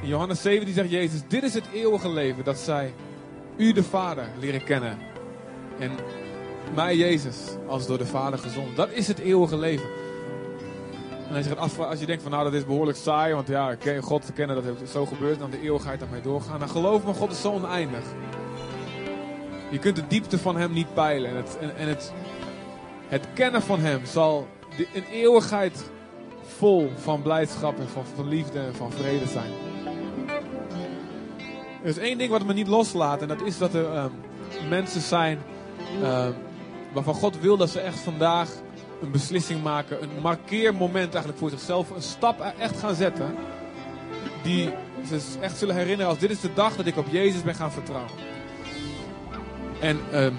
S1: Johannes 17 zegt Jezus, dit is het eeuwige leven, dat zij u de Vader leren kennen. En mij Jezus als door de Vader gezond. Dat is het eeuwige leven. En als je, gaat afvra- als je denkt van nou dat is behoorlijk saai, want ja, God te kennen dat heeft zo gebeurd, dan de eeuwigheid daarmee doorgaan. Dan geloof me, God is zo oneindig. Je kunt de diepte van Hem niet peilen. En het, en, het, het kennen van Hem zal een eeuwigheid vol van blijdschap en van, van liefde en van vrede zijn. Er is één ding wat me niet loslaat en dat is dat er ehm, mensen zijn ehm, waarvan God wil dat ze echt vandaag een beslissing maken, een markeermoment eigenlijk voor zichzelf, een stap echt gaan zetten, die ze echt zullen herinneren als dit is de dag dat ik op Jezus ben gaan vertrouwen. En ehm,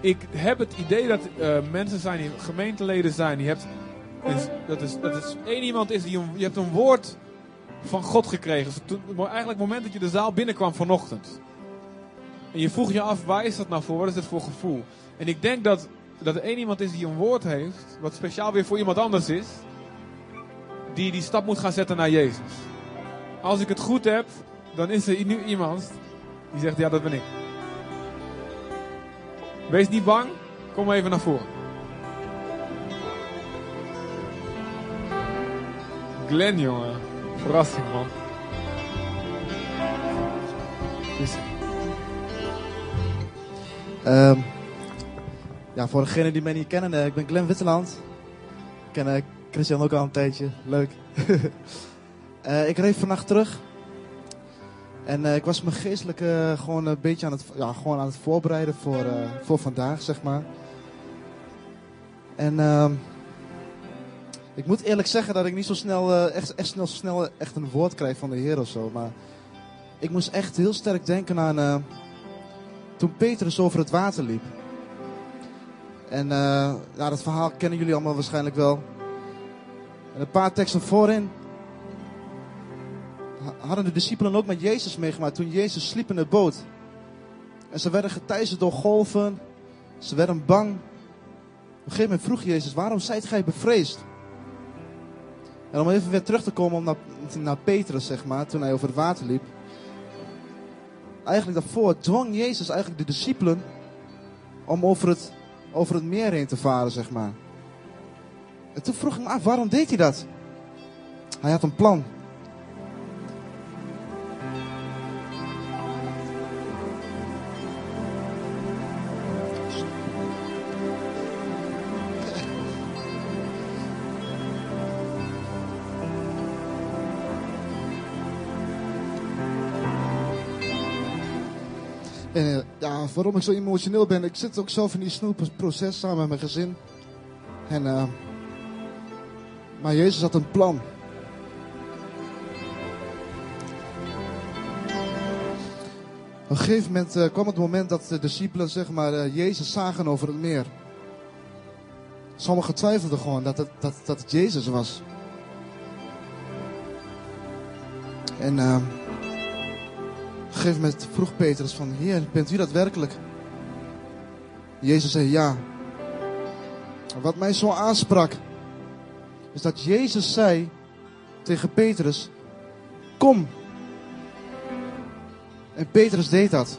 S1: ik heb het idee dat eh, mensen zijn die gemeenteleden zijn, die hebt, dat is, dat is één iemand is die een, je hebt een woord van God gekregen. Dus toen, eigenlijk het moment dat je de zaal binnenkwam vanochtend. En je vroeg je af, waar is dat nou voor? Wat is dit voor gevoel? En ik denk dat, dat er één iemand is die een woord heeft, wat speciaal weer voor iemand anders is, die die stap moet gaan zetten naar Jezus. Als ik het goed heb, dan is er nu iemand die zegt, ja dat ben ik. Wees niet bang, kom even naar voren. Glenn, jongen. Verrassing, man. Dus,
S4: Ehm, ja, voor degenen die mij niet kennen, eh, ik ben Glenn Witteland. Ik ken eh, Christian ook al een tijdje. Leuk. Eh, ik reed vannacht terug. En ik was me geestelijk gewoon een beetje aan het, ja, gewoon aan het voorbereiden voor, voor vandaag, zeg maar. En ehm, ik moet eerlijk zeggen dat ik niet zo snel, echt, echt, snel, snel echt een woord krijg van de Heer of zo. Maar ik moest echt heel sterk denken aan... toen Petrus over het water liep. En eh, ja, dat verhaal kennen jullie allemaal waarschijnlijk wel. En een paar teksten voorin ha- hadden de discipelen ook met Jezus meegemaakt toen Jezus sliep in de boot. En ze werden geteisterd door golven. Ze werden bang. Op een gegeven moment vroeg Jezus, waarom zijt gij bevreesd? En om even weer terug te komen om naar, naar Petrus, zeg maar, toen hij over het water liep eigenlijk daarvoor dwong Jezus eigenlijk de discipelen om over het, over het meer heen te varen, zeg maar. En toen vroeg ik me af, waarom deed hij dat? Hij had een plan. En eh, ja, waarom ik zo emotioneel ben, ik zit ook zelf in die snoepproces samen met mijn gezin. En, eh, maar Jezus had een plan. Op een gegeven moment eh, kwam het moment dat de discipelen zeg maar, Jezus zagen over het meer. Sommigen twijfelden gewoon dat het, dat, dat het Jezus was. En een gegeven moment vroeg Petrus van, Heer, bent u dat werkelijk? Jezus zei ja. Wat mij zo aansprak, is dat Jezus zei tegen Petrus, kom. En Petrus deed dat.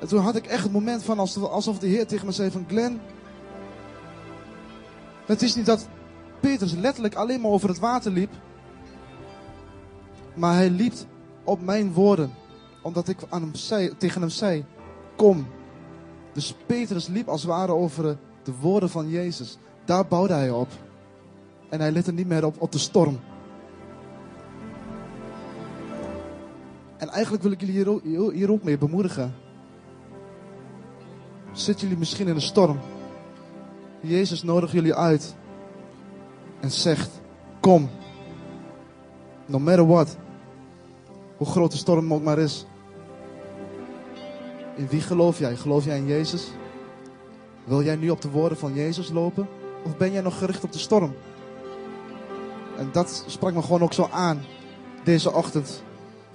S4: En toen had ik echt het moment van alsof de Heer tegen me zei van Glenn. Het is niet dat Petrus letterlijk alleen maar over het water liep. Maar hij liep op mijn woorden. Omdat ik aan hem zei, tegen hem zei, kom. Dus Petrus liep als het ware over de woorden van Jezus. Daar bouwde hij op. En hij lette niet meer op, op de storm. En eigenlijk wil ik jullie hier hier ook mee bemoedigen. Zitten jullie misschien in een storm? Jezus nodigt jullie uit. En zegt, kom. No matter what. Hoe groot de storm ook maar is. In wie geloof jij? Geloof jij in Jezus? Wil jij nu op de woorden van Jezus lopen? Of ben jij nog gericht op de storm? En dat sprak me gewoon ook zo aan. Deze ochtend.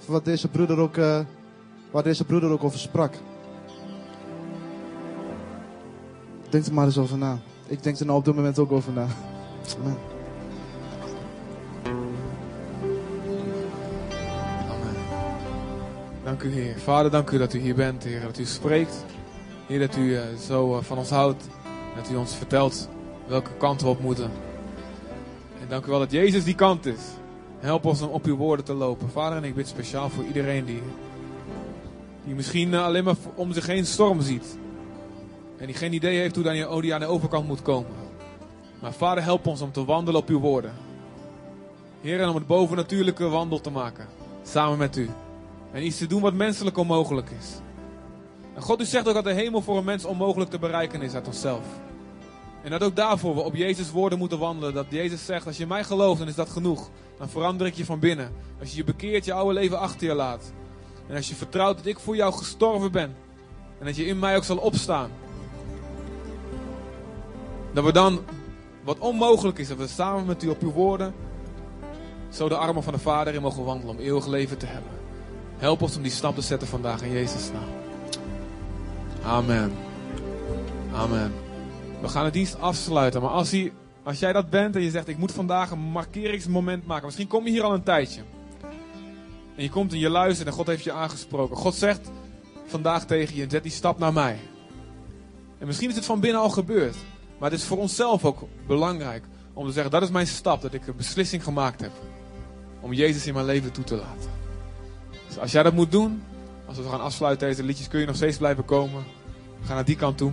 S4: Wat deze broeder ook, eh, deze broeder ook over sprak. Denk er maar eens over na. Ik denk er nou op dit moment ook over na.
S1: Amen. Dank u, Heer. Vader, dank u dat u hier bent, Heer. Dat u spreekt. Heer, dat u eh, zo eh, van ons houdt. Dat u ons vertelt welke kant we op moeten. En dank u wel dat Jezus die kant is. Help ons om op uw woorden te lopen. Vader, en ik bid speciaal voor iedereen die, die misschien eh, alleen maar om zich heen storm ziet. En die geen idee heeft hoe dan je- hoe die aan de overkant moet komen. Maar vader, help ons om te wandelen op uw woorden. Heer, en om het bovennatuurlijke wandel te maken. Samen met u. En iets te doen wat menselijk onmogelijk is. En God, u zegt ook dat de hemel voor een mens onmogelijk te bereiken is uit onszelf. En dat ook daarvoor we op Jezus woorden moeten wandelen. Dat Jezus zegt, als je mij gelooft, dan is dat genoeg. Dan verander ik je van binnen. Als je je bekeert, je oude leven achter je laat. En als je vertrouwt dat ik voor jou gestorven ben. En dat je in mij ook zal opstaan. Dat we dan, wat onmogelijk is, dat we samen met u op uw woorden, zo de armen van de Vader in mogen wandelen om eeuwig leven te hebben. Help ons om die stap te zetten vandaag in Jezus' naam. Amen. Amen. We gaan de dienst afsluiten. Maar als, hij, als jij dat bent en je zegt, ik moet vandaag een markeringsmoment maken. Misschien kom je hier al een tijdje. En je komt en je luistert en God heeft je aangesproken. God zegt vandaag tegen je, zet die stap naar mij. En misschien is het van binnen al gebeurd. Maar het is voor onszelf ook belangrijk om te zeggen, dat is mijn stap. Dat ik een beslissing gemaakt heb. Om Jezus in mijn leven toe te laten. Dus als jij dat moet doen, als we gaan afsluiten deze liedjes, kun je nog steeds blijven komen. We gaan naar die kant toe.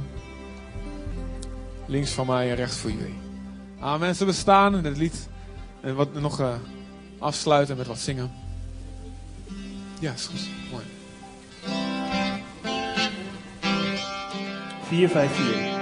S1: Links van mij en rechts voor jullie. Amen. Zullen we staan in het lied en wat, nog eh, afsluiten met wat zingen? Ja, is goed. Mooi.
S3: 454.